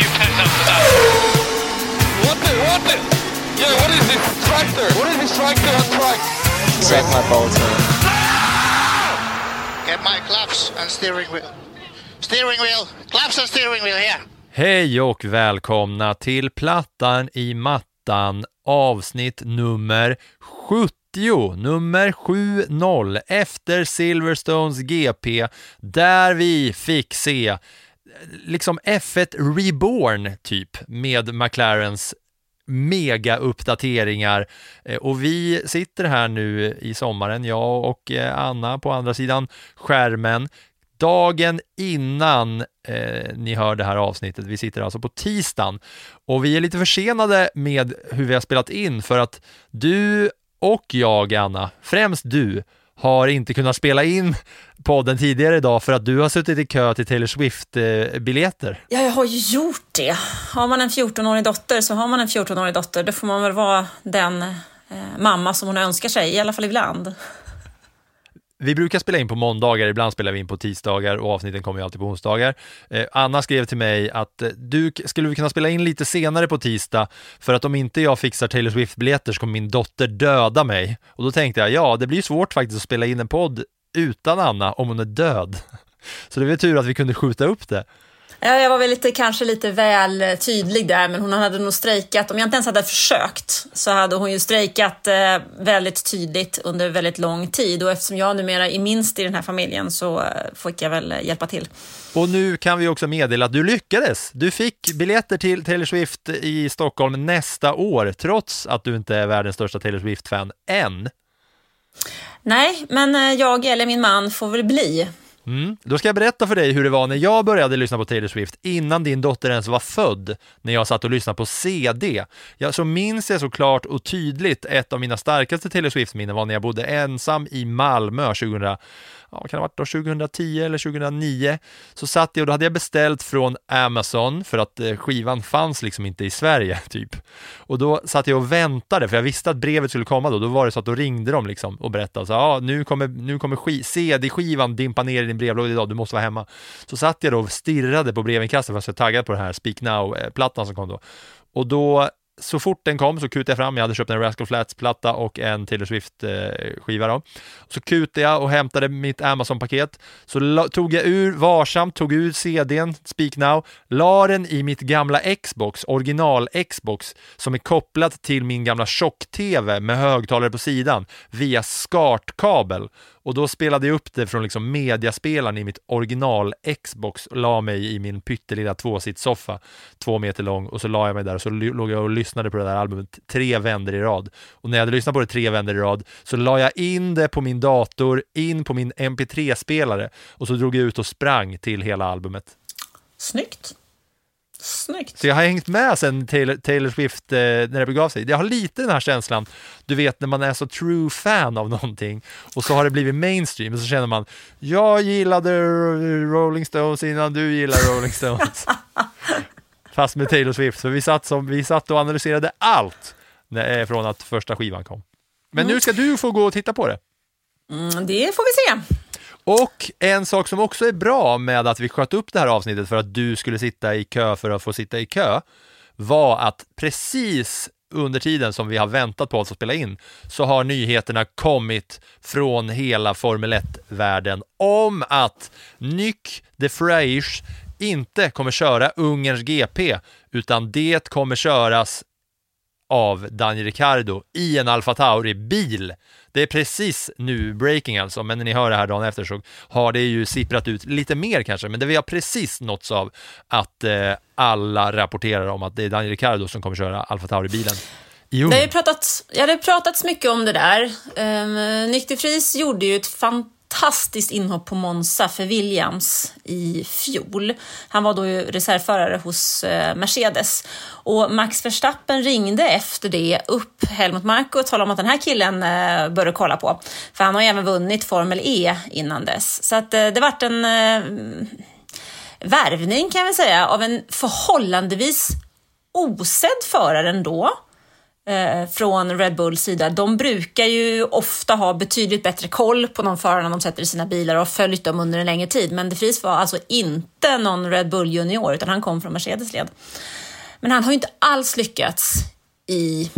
A new pen after that. What the, what the? Yeah, what is this tractor? What is this tractor on track? Suck my balls, man. Get my claps and steering wheel. Steering wheel. Claps and steering wheel here. Hej och välkomna till Plattan i mattan avsnitt nummer 70, nummer 70 efter Silverstones GP där vi fick se liksom F1 Reborn typ med McLarens mega-uppdateringar eh, och vi sitter här nu i sommaren, jag och eh, Anna på andra sidan skärmen dagen innan eh, ni hör det här avsnittet. Vi sitter alltså på tisdagen och vi är lite försenade med hur vi har spelat in för att du och jag, Anna, främst du, har inte kunnat spela in podden tidigare idag för att du har suttit i kö till Taylor Swift-biljetter. Ja, jag har ju gjort det. Har man en 14-årig dotter så har man en 14-årig dotter. Då får man väl vara den eh, mamma som hon önskar sig, i alla fall ibland. Vi brukar spela in på måndagar, ibland spelar vi in på tisdagar och avsnitten kommer ju alltid på onsdagar. Eh, Anna skrev till mig att eh, du skulle vi kunna spela in lite senare på tisdag för att om inte jag fixar Taylor Swift-biljetter så kommer min dotter döda mig. Och då tänkte jag, ja, det blir svårt faktiskt att spela in en podd utan Anna om hon är död. Så det var tur att vi kunde skjuta upp det. Ja, jag var väl lite, kanske lite väl eh, tydlig där, men hon hade nog strejkat. Om jag inte ens hade försökt så hade hon ju strejkat eh, väldigt tydligt under väldigt lång tid. Och eftersom jag numera är minst i den här familjen så eh, fick jag väl hjälpa till. Och nu kan vi också meddela att du lyckades. Du fick biljetter till Taylor Swift i Stockholm nästa år, trots att du inte är världens största Taylor Swift-fan än. Nej, men jag eller min man får väl bli. Mm. Då ska jag berätta för dig hur det var när jag började lyssna på Taylor Swift innan din dotter ens var född, när jag satt och lyssnade på CD. Jag, så minns jag såklart och tydligt ett av mina starkaste Taylor Swift-minnen var när jag bodde ensam i Malmö 2000 ja, kan det ha varit då 2010 eller 2009, så satt jag och då hade jag beställt från Amazon för att eh, skivan fanns liksom inte i Sverige typ. Och då satt jag och väntade för jag visste att brevet skulle komma då. Då var det så att då ringde de liksom och berättade så ja, nu kommer, nu kommer CD-skivan dimpa ner i din brevlåda idag, du måste vara hemma. Så satt jag då och stirrade på brevinkastet för att jag var taggad på den här Speak Now-plattan eh, som kom då. Och då så fort den kom så kutade jag fram, jag hade köpt en Rascal Flats-platta och en Taylor Swift-skiva då. Så kutade jag och hämtade mitt Amazon-paket. Så tog jag ur varsamt, tog ur CDn, Speak Now, la den i mitt gamla Xbox, original Xbox, som är kopplat till min gamla tjock-TV med högtalare på sidan via SCART-kabel och då spelade jag upp det från liksom mediaspelaren i mitt original Xbox och la mig i min pyttelilla tvåsitssoffa, två meter lång och så la jag mig där och så låg jag och lyssnade på det där albumet tre vänder i rad. Och när jag hade lyssnat på det tre vänder i rad så la jag in det på min dator, in på min MP3-spelare och så drog jag ut och sprang till hela albumet. Snyggt! Snyggt. Så jag har hängt med sen Taylor, Taylor Swift eh, när det begav sig. Jag har lite den här känslan, du vet när man är så true fan av någonting och så har det blivit mainstream och så känner man, jag gillade Rolling Stones innan du gillade Rolling Stones. Fast med Taylor Swift, för vi satt, som, vi satt och analyserade allt när, eh, från att första skivan kom. Men mm. nu ska du få gå och titta på det. Mm, det får vi se. Och en sak som också är bra med att vi sköt upp det här avsnittet för att du skulle sitta i kö för att få sitta i kö var att precis under tiden som vi har väntat på oss att spela in så har nyheterna kommit från hela Formel 1-världen om att Nyck de Freisch inte kommer köra Ungerns GP utan det kommer köras av Daniel Ricciardo i en Alfa Tauri-bil. Det är precis nu breaking alltså, men när ni hör det här dagen efter så har det ju sipprat ut lite mer kanske, men det vi har precis nåtts av att eh, alla rapporterar om att det är Daniel Ricciardo som kommer köra Alfa Tauri-bilen. Det har ju pratats, ja, det har pratats mycket om det där. Um, Nick de Vries gjorde ju ett fantastiskt fantastiskt inhopp på Monza för Williams i fjol. Han var då ju reservförare hos eh, Mercedes. Och Max Verstappen ringde efter det upp Helmut Marko och talade om att den här killen eh, bör du kolla på. För han har ju även vunnit Formel E innan dess. Så att eh, det vart en värvning kan vi säga av en förhållandevis osedd förare ändå Eh, från Red Bulls sida. De brukar ju ofta ha betydligt bättre koll på de förarna de sätter i sina bilar och har följt dem under en längre tid. Men De Vries var alltså inte någon Red Bull junior utan han kom från Mercedes led. Men han har ju inte alls lyckats i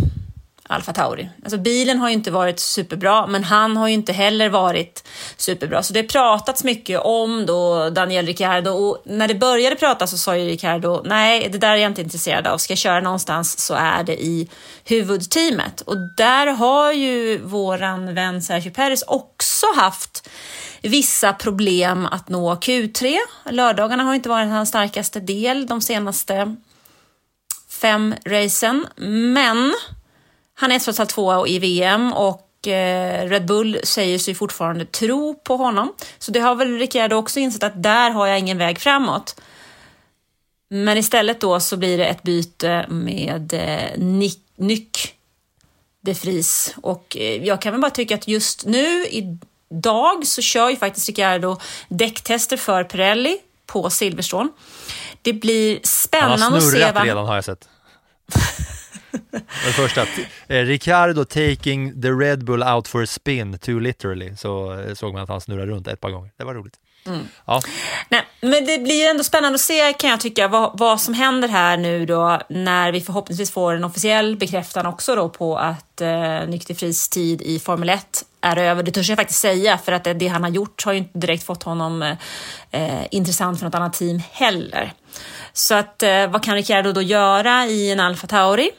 Alfa Tauri. Alltså bilen har ju inte varit superbra, men han har ju inte heller varit superbra. Så det har pratats mycket om då Daniel Ricciardo och när det började pratas så sa ju Ricciardo nej, det där är jag inte intresserad av. Ska jag köra någonstans så är det i huvudteamet och där har ju våran vän Sergio Perez också haft vissa problem att nå Q3. Lördagarna har inte varit hans starkaste del de senaste fem racen, men han är trots allt tvåa i VM och eh, Red Bull säger sig fortfarande tro på honom. Så det har väl Ricciardo också insett att där har jag ingen väg framåt. Men istället då så blir det ett byte med eh, Nick, Nyck de Vries. Och eh, jag kan väl bara tycka att just nu idag så kör ju faktiskt Ricciardo däcktester för Pirelli på Silverstone. Det blir spännande att se. Han har snurrat redan har jag sett. Den första, eh, Ricardo taking the Red Bull out for a spin too literally, så eh, såg man att han snurrade runt ett par gånger. Det var roligt. Mm. Ja. Nej, men det blir ändå spännande att se kan jag tycka vad, vad som händer här nu då när vi förhoppningsvis får en officiell bekräftan också då på att eh, Nykterfris tid i Formel 1 är över. Det törs jag faktiskt säga för att det, det han har gjort har ju inte direkt fått honom eh, eh intressant för något annat team heller. Så att eh, vad kan Ricciardo då göra i en Alfa Tauri?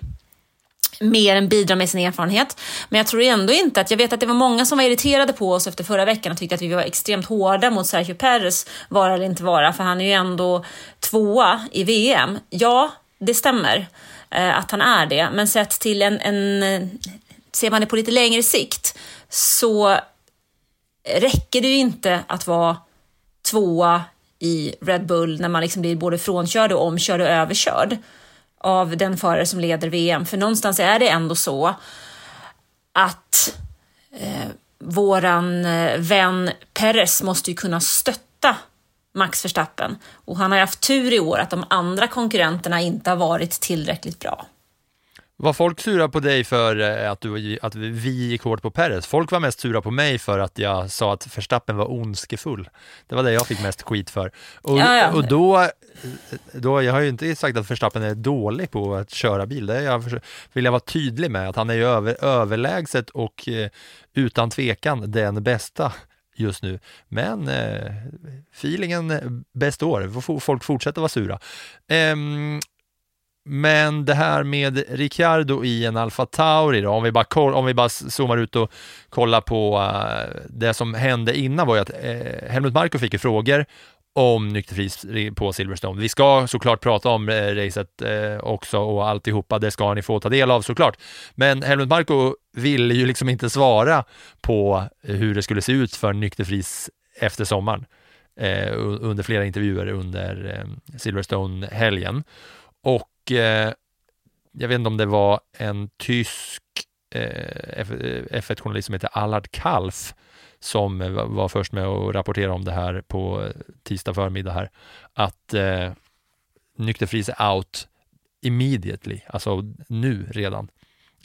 Mer än bidra med sin erfarenhet. Men jag tror ändå inte att, jag vet att det var många som var irriterade på oss efter förra veckan och tyckte att vi var extremt hårda mot Sergio Perez, vara eller inte vara, för han är ju ändå tvåa i VM. Ja, det stämmer eh, att han är det, men sett till en, en, eh, ser man det på lite längre sikt så räcker det ju inte att vara tvåa i Red Bull när man liksom blir både frånkörd och omkörd och överkörd av den förare som leder VM. För någonstans är det ändå så att eh, våran eh, vän Perez måste ju kunna stötta Max Verstappen. Och han har haft tur i år att de andra konkurrenterna inte har varit tillräckligt bra. Var folk sura på dig för eh, att, du, att vi gick hårt på Perez? Folk var mest sura på mig för att jag sa att Verstappen var ondskefull. Det var det jag fick mest skit för. Och, ja, ja. och då, då, jag har ju inte sagt att Verstappen är dålig på att köra bil. Det jag, vill jag vara tydlig med, att han är ju över, överlägset och eh, utan tvekan den bästa just nu. Men eh, feelingen bäst år, folk fortsätter vara sura. Um, men det här med Ricciardo i en Alfa Tauri då, om vi bara, om vi bara zoomar ut och kollar på uh, det som hände innan var ju att uh, Helmut Marko fick ju frågor om nykterfris på Silverstone. Vi ska såklart prata om eh, racet eh, också och alltihopa, det ska ni få ta del av såklart. Men Helmut Marko ville ju liksom inte svara på hur det skulle se ut för nykterfris efter sommaren eh, under flera intervjuer under eh, Silverstone-helgen. Och eh, jag vet inte om det var en tysk eh, F1-journalist eh, som heter Allard Kalf som var först med att rapportera om det här på tisdag förmiddag här, att eh, nykterfris är out immediately, alltså nu redan.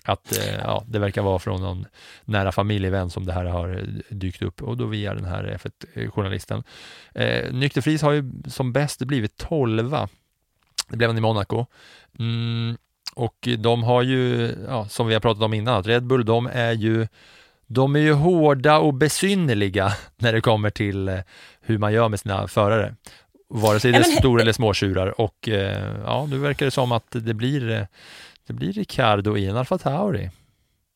Att eh, ja, det verkar vara från någon nära familjevän som det här har dykt upp och då via den här F1-journalisten. Eh, Nykterfris har ju som bäst blivit tolva det blev han i Monaco. Mm, och de har ju, ja, som vi har pratat om innan, att Red Bull, de är ju de är ju hårda och besynnerliga när det kommer till eh, hur man gör med sina förare. Vare sig det är stora eller små tjurar och eh, ja, nu verkar det som att det blir, eh, det blir Ricardo i en Alfa Tauri.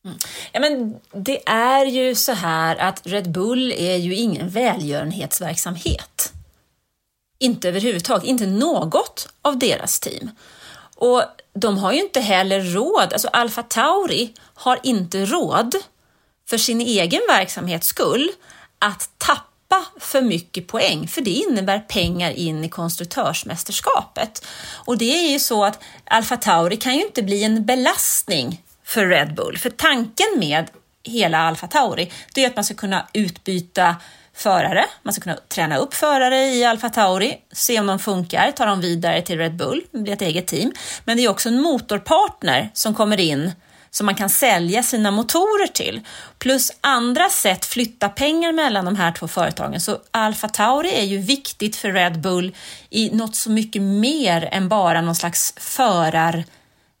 Mm. Ja, men det är ju så här att Red Bull är ju ingen välgörenhetsverksamhet. Inte överhuvudtaget, inte något av deras team. Och de har ju inte heller råd, alltså Alfa Tauri har inte råd för sin egen verksamhets skull att tappa för mycket poäng, för det innebär pengar in i konstruktörsmästerskapet. Och det är ju så att Alfa Tauri kan ju inte bli en belastning för Red Bull, för tanken med hela Alfa Tauri, det är att man ska kunna utbyta förare, man ska kunna träna upp förare i Alfa Tauri, se om de funkar, ta dem vidare till Red Bull, bli ett eget team. Men det är också en motorpartner som kommer in som man kan sälja sina motorer till. Plus andra sätt flytta pengar mellan de här två företagen. Så Alfa Tauri är ju viktigt för Red Bull i något så mycket mer än bara någon slags förar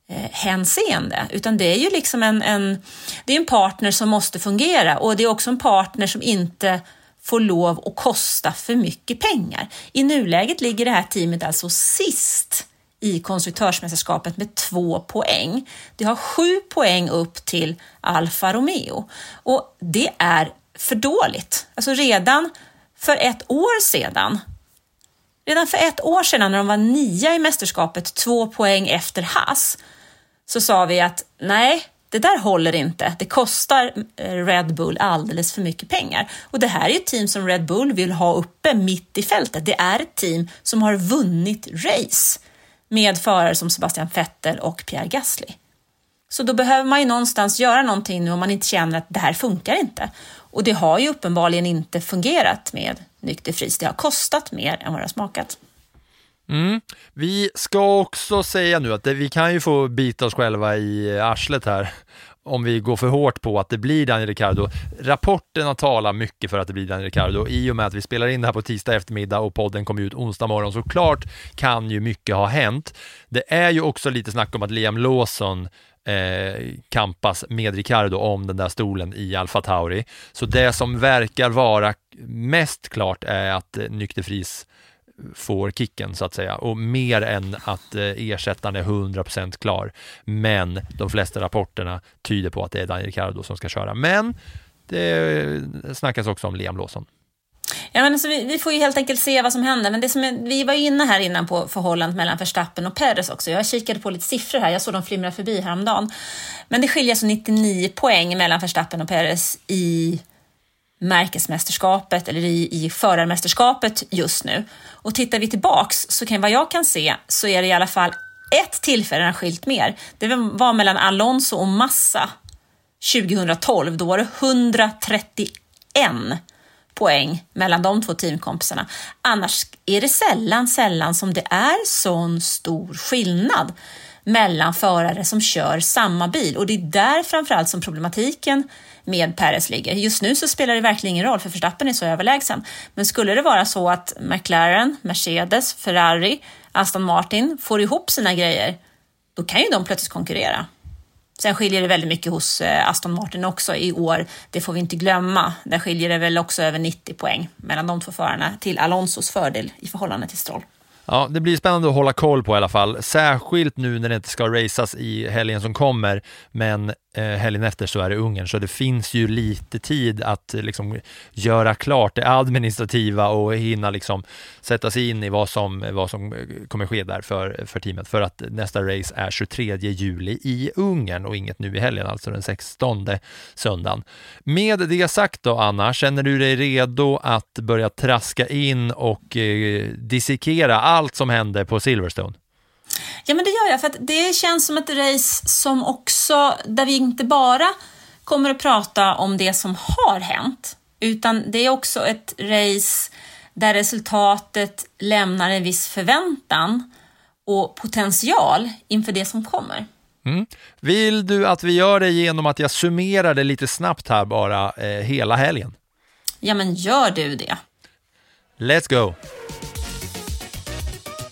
eh, hänseende, utan det är ju liksom en, en, det är en partner som måste fungera och det är också en partner som inte får lov att kosta för mycket pengar. I nuläget ligger det här teamet alltså sist i konstruktörsmästerskapet med två poäng. Det har sju poäng upp till Alfa Romeo och det är för dåligt. Alltså redan för ett år sedan Redan för ett år sedan när de var nia i mästerskapet, två poäng efter Haas, så sa vi att nej, det där håller inte. Det kostar eh, Red Bull alldeles för mycket pengar. Och det här är ett team som Red Bull vill ha uppe mitt i fältet. Det är ett team som har vunnit race med förare som Sebastian Vettel och Pierre Gasly. Så då behöver man ju någonstans göra någonting nu om man inte känner att det här funkar inte. Och det har ju uppenbarligen inte fungerat med Nykter Fris. Det har kostat mer än vad det har smakat. Mm. Vi ska också säga nu att det, vi kan ju få bita oss själva i arslet här om vi går för hårt på att det blir Daniel Ricciardo. Rapporterna talar mycket för att det blir Daniel Ricciardo. I och med att vi spelar in det här på tisdag eftermiddag och podden kommer ut onsdag morgon, så klart kan ju mycket ha hänt. Det är ju också lite snack om att Liam Lawson eh, kampas med Ricciardo om den där stolen i Alfa Tauri. Så det som verkar vara mest klart är att eh, Nykterfris får kicken så att säga och mer än att eh, ersättaren är 100% klar. Men de flesta rapporterna tyder på att det är Daniel Ricciardo som ska köra. Men det eh, snackas också om Liam Lawson. Ja, men alltså, vi, vi, får ju helt enkelt se vad som händer. Men det som är, vi var inne här innan på förhållandet mellan Verstappen och Perez också. Jag kikade på lite siffror här. Jag såg dem flimra förbi häromdagen. Men det skiljer alltså 99 poäng mellan Verstappen och Perez i märkesmästerskapet eller i, i förarmästerskapet just nu. Och tittar vi tillbaks så kan vad jag kan se så är det i alla fall ett tillfälle han har skilt mer. Det var mellan Alonso och Massa 2012. Då var det 131 poäng mellan de två teamkompisarna. Annars är det sällan, sällan som det är sån stor skillnad mellan förare som kör samma bil och det är där framförallt som problematiken med Perez ligger. Just nu så spelar det verkligen ingen roll för Verstappen är så överlägsen. Men skulle det vara så att McLaren, Mercedes, Ferrari, Aston Martin får ihop sina grejer, då kan ju de plötsligt konkurrera. Sen skiljer det väldigt mycket hos eh, Aston Martin också i år. Det får vi inte glömma. Där skiljer det väl också över 90 poäng mellan de två förarna till Alonsos fördel i förhållande till Stroll. Ja, det blir spännande att hålla koll på i alla fall, särskilt nu när det inte ska racas i helgen som kommer, men Eh, helgen efter så är det Ungern, så det finns ju lite tid att eh, liksom göra klart det administrativa och hinna liksom sätta sig in i vad som, vad som eh, kommer ske där för, för teamet, för att nästa race är 23 juli i Ungern och inget nu i helgen, alltså den 16 söndagen. Med det sagt då, Anna, känner du dig redo att börja traska in och eh, dissekera allt som hände på Silverstone? Ja, men det gör jag, för det känns som ett race som också, där vi inte bara kommer att prata om det som har hänt, utan det är också ett race där resultatet lämnar en viss förväntan och potential inför det som kommer. Mm. Vill du att vi gör det genom att jag summerar det lite snabbt här bara, eh, hela helgen? Ja, men gör du det. Let's go!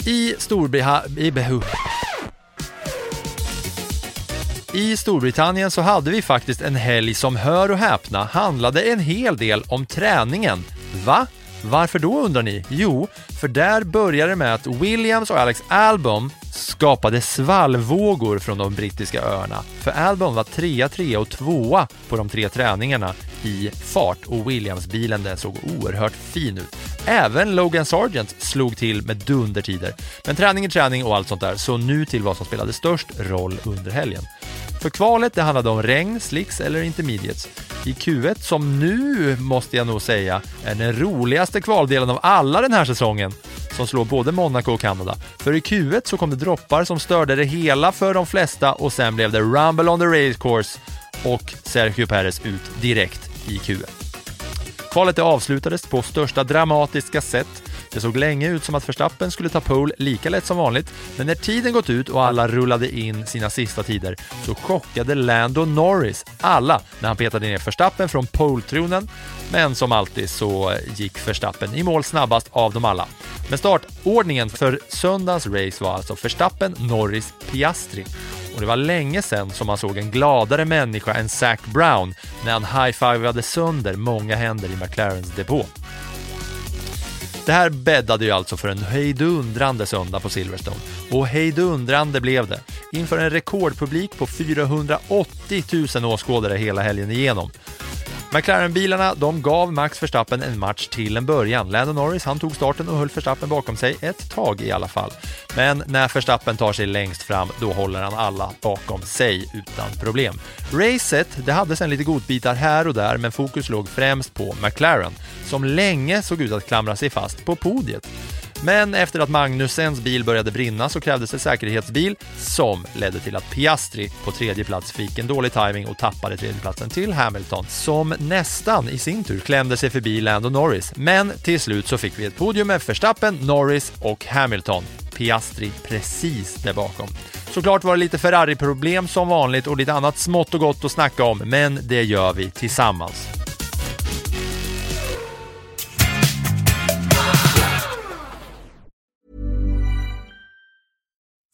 I Storbritannien i Storbritannien så hade vi faktiskt en helg som, hör och häpna, handlade en hel del om träningen. Va? Varför då undrar ni? Jo, för där började det med att Williams och Alex Albon skapade svallvågor från de brittiska öarna. För Albon var trea, trea och tvåa på de tre träningarna i fart och Williams-bilen den såg oerhört fin ut. Även Logan Sargent slog till med dundertider. Men träning är träning och allt sånt där, så nu till vad som spelade störst roll under helgen. För kvalet det handlade om regn, slicks eller intermediates. i Q1 som nu, måste jag nog säga, är den roligaste kvaldelen av alla den här säsongen som slår både Monaco och Kanada. För i Q1 så kom det droppar som störde det hela för de flesta och sen blev det Rumble on the Race Course och Sergio Perez ut direkt i Q1. Kvalet avslutades på största dramatiska sätt. Det såg länge ut som att Verstappen skulle ta pole lika lätt som vanligt, men när tiden gått ut och alla rullade in sina sista tider så chockade Lando Norris alla när han petade ner Verstappen från pole-tronen. Men som alltid så gick Verstappen i mål snabbast av dem alla. Men startordningen för söndagens race var alltså Verstappen, Norris, Piastri och det var länge sedan som man såg en gladare människa än Zac Brown när han high-fivade sönder många händer i McLarens depå. Det här bäddade ju alltså för en hejdundrande söndag på Silverstone. Och hejdundrande blev det, inför en rekordpublik på 480 000 åskådare hela helgen igenom. McLaren-bilarna de gav Max Verstappen en match till en början. Lando Norris han tog starten och höll Verstappen bakom sig ett tag i alla fall. Men när Verstappen tar sig längst fram, då håller han alla bakom sig utan problem. Racet det hade sen lite godbitar här och där, men fokus låg främst på McLaren, som länge såg ut att klamra sig fast på podiet. Men efter att Magnusens bil började brinna så krävdes en säkerhetsbil som ledde till att Piastri på tredje plats fick en dålig timing och tappade tredjeplatsen till Hamilton som nästan i sin tur klämde sig förbi Lando Norris. Men till slut så fick vi ett podium med Verstappen, Norris och Hamilton. Piastri precis där bakom. Såklart var det lite Ferrari-problem som vanligt och lite annat smått och gott att snacka om, men det gör vi tillsammans.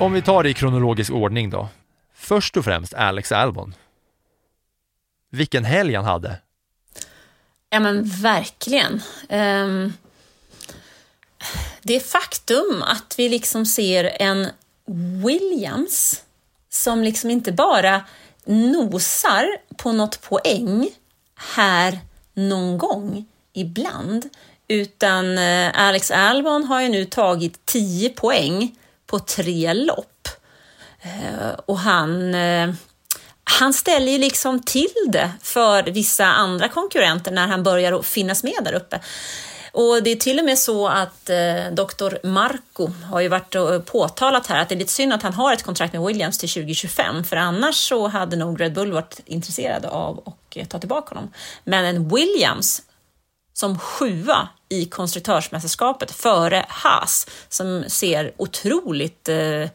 Om vi tar det i kronologisk ordning då. Först och främst Alex Albon. Vilken helg han hade. Ja men verkligen. Um, det faktum att vi liksom ser en Williams som liksom inte bara nosar på något poäng här någon gång ibland, utan eh, Alex Albon har ju nu tagit 10 poäng på tre lopp. Eh, och han, eh, han ställer ju liksom till det för vissa andra konkurrenter när han börjar att finnas med där uppe. Och det är till och med så att eh, Dr. Marco har ju varit och påtalat här att det är lite synd att han har ett kontrakt med Williams till 2025, för annars så hade nog Red Bull varit intresserade av att eh, ta tillbaka honom. Men en Williams som sjua i konstruktörsmästerskapet före Haas som ser otroligt eh,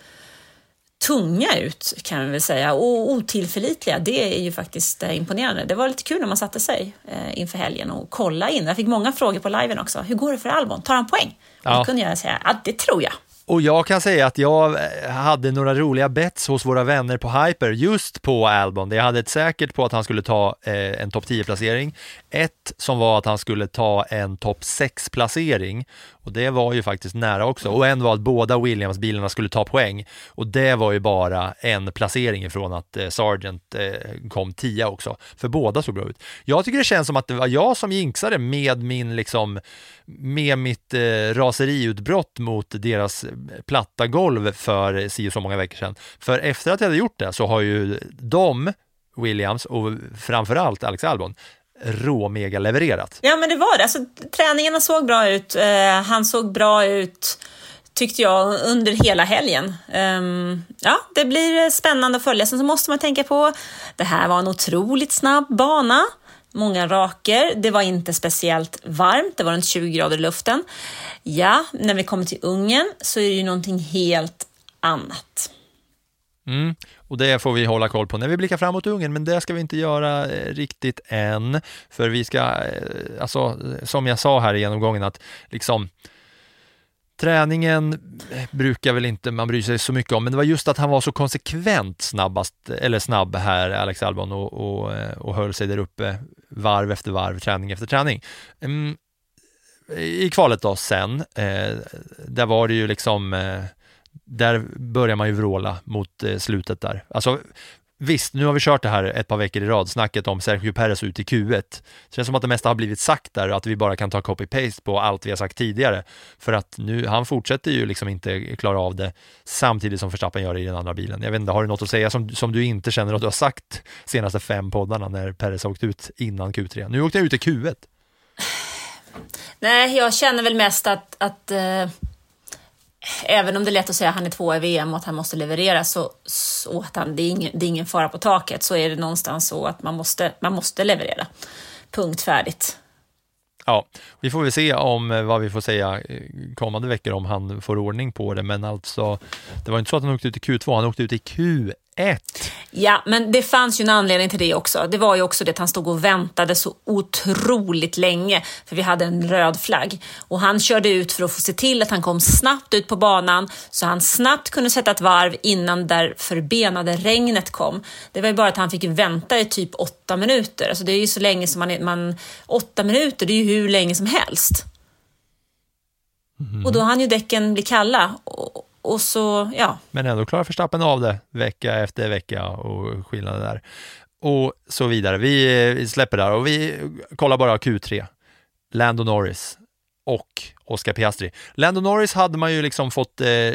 tunga ut kan vi väl säga och otillförlitliga. Det är ju faktiskt eh, imponerande. Det var lite kul när man satte sig eh, inför helgen och kolla in. Jag fick många frågor på liven också. Hur går det för Albon? Tar han poäng? Ja. Och då kunde jag säga att det tror jag. Och jag kan säga att jag eh, hade några roliga bets hos våra vänner på Hyper just på Albon. Jag hade ett säkert på att han skulle ta eh, en topp 10-placering. Ett som var att han skulle ta en topp 6-placering och det var ju faktiskt nära också. Och en var att båda Williams-bilarna skulle ta poäng och det var ju bara en placering ifrån att eh, Sargent eh, kom tia också. För båda såg bra ut. Jag tycker det känns som att det var jag som jinxade med min liksom med mitt eh, raseriutbrott mot deras eh, platta golv för eh, si så många veckor sedan. För efter att jag hade gjort det så har ju de, Williams och framförallt Alex Albon, råmega levererat. Ja men det var det, alltså, träningarna såg bra ut, eh, han såg bra ut tyckte jag under hela helgen. Um, ja, det blir spännande att följa. Sen så måste man tänka på, det här var en otroligt snabb bana många raker. Det var inte speciellt varmt, det var runt 20 grader i luften. Ja, när vi kommer till Ungern så är det ju någonting helt annat. Mm, och det får vi hålla koll på när vi blickar framåt Ungern, men det ska vi inte göra eh, riktigt än. För vi ska, eh, alltså eh, som jag sa här i genomgången, att liksom Träningen brukar väl inte man bry sig så mycket om, men det var just att han var så konsekvent snabbast, eller snabb här, Alex Albon, och, och, och höll sig där uppe varv efter varv, träning efter träning. Mm, I kvalet då sen, eh, där var det ju liksom, eh, där börjar man ju vråla mot eh, slutet där. Alltså Visst, nu har vi kört det här ett par veckor i rad, snacket om Sergio Perez ut i Q1. Det känns som att det mesta har blivit sagt där, att vi bara kan ta copy-paste på allt vi har sagt tidigare. För att nu, han fortsätter ju liksom inte klara av det samtidigt som Verstappen gör det i den andra bilen. Jag vet inte, har du något att säga som, som du inte känner att du har sagt senaste fem poddarna när Perez har åkt ut innan Q3? Nu åkte jag ut i Q1. Nej, jag känner väl mest att, att uh även om det är lätt att säga att han är två i VM och att han måste leverera så, så att han, det, är ingen, det är ingen fara på taket så är det någonstans så att man måste, man måste leverera. Punkt färdigt. Ja, vi får väl se om eh, vad vi får säga eh, kommande veckor om han får ordning på det, men alltså det var inte så att han åkte ut i Q2, han åkte ut i Q1 ett. Ja, men det fanns ju en anledning till det också. Det var ju också det att han stod och väntade så otroligt länge, för vi hade en röd flagg. Och han körde ut för att få se till att han kom snabbt ut på banan, så han snabbt kunde sätta ett varv innan där förbenade regnet kom. Det var ju bara att han fick vänta i typ åtta minuter. Alltså det är ju så länge som man, man åtta minuter, det är ju hur länge som helst. Mm. Och då hann ju däcken bli kalla. Och, och så, ja. Men ändå klarar Verstappen av det vecka efter vecka och skillnaden där. Och så vidare. Vi, vi släpper där och vi kollar bara Q3. Lando Norris och Oscar Piastri. Lando Norris hade man ju liksom fått eh,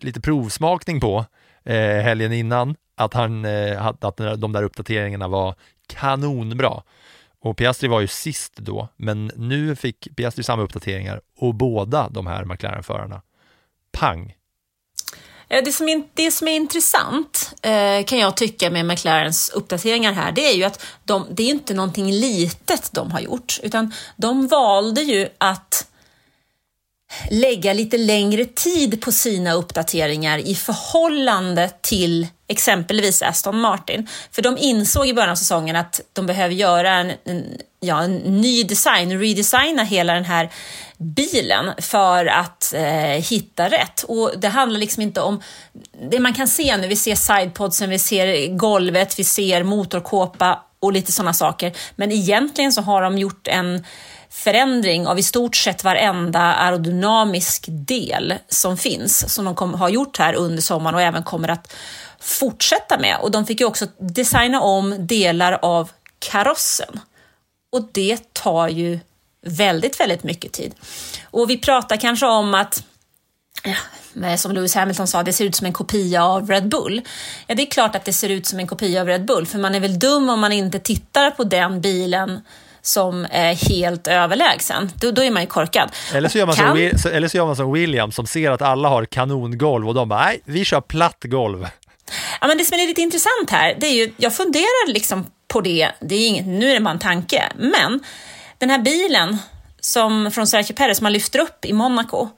lite provsmakning på eh, helgen innan, att, han, eh, att de där uppdateringarna var kanonbra. Och Piastri var ju sist då, men nu fick Piastri samma uppdateringar och båda de här McLaren-förarna, pang, Eh, det som, är, det som är intressant eh, kan jag tycka med McLarens uppdateringar här, det är ju att de, det är inte någonting litet de har gjort, utan de valde ju att lägga lite längre tid på sina uppdateringar i förhållande till exempelvis Aston Martin. För de insåg i början av säsongen att de behöver göra en, en, ja, en ny design, redesigna hela den här bilen för att eh, hitta rätt. Och det handlar liksom inte om det man kan se nu. Vi ser sidepodsen, vi ser golvet, vi ser motorkåpa och lite sådana saker. Men egentligen så har de gjort en förändring av i stort sett varenda aerodynamisk del som finns, som de kom, har gjort här under sommaren och även kommer att fortsätta med. Och de fick ju också designa om delar av karossen. Och det tar ju väldigt, väldigt mycket tid. Och vi pratar kanske om att som Lewis Hamilton sa, det ser ut som en kopia av Red Bull. Ja, det är klart att det ser ut som en kopia av Red Bull, för man är väl dum om man inte tittar på den bilen som är helt överlägsen. Då, då är man ju korkad. Eller så, gör man kan... som, eller så gör man som Williams som ser att alla har kanongolv och de bara, nej, vi kör platt golv. Ja, men det som är lite intressant här, det är ju, jag funderar liksom på det, det är inget, nu är det bara en tanke, men den här bilen som, från Sergio Perez som man lyfter upp i Monaco,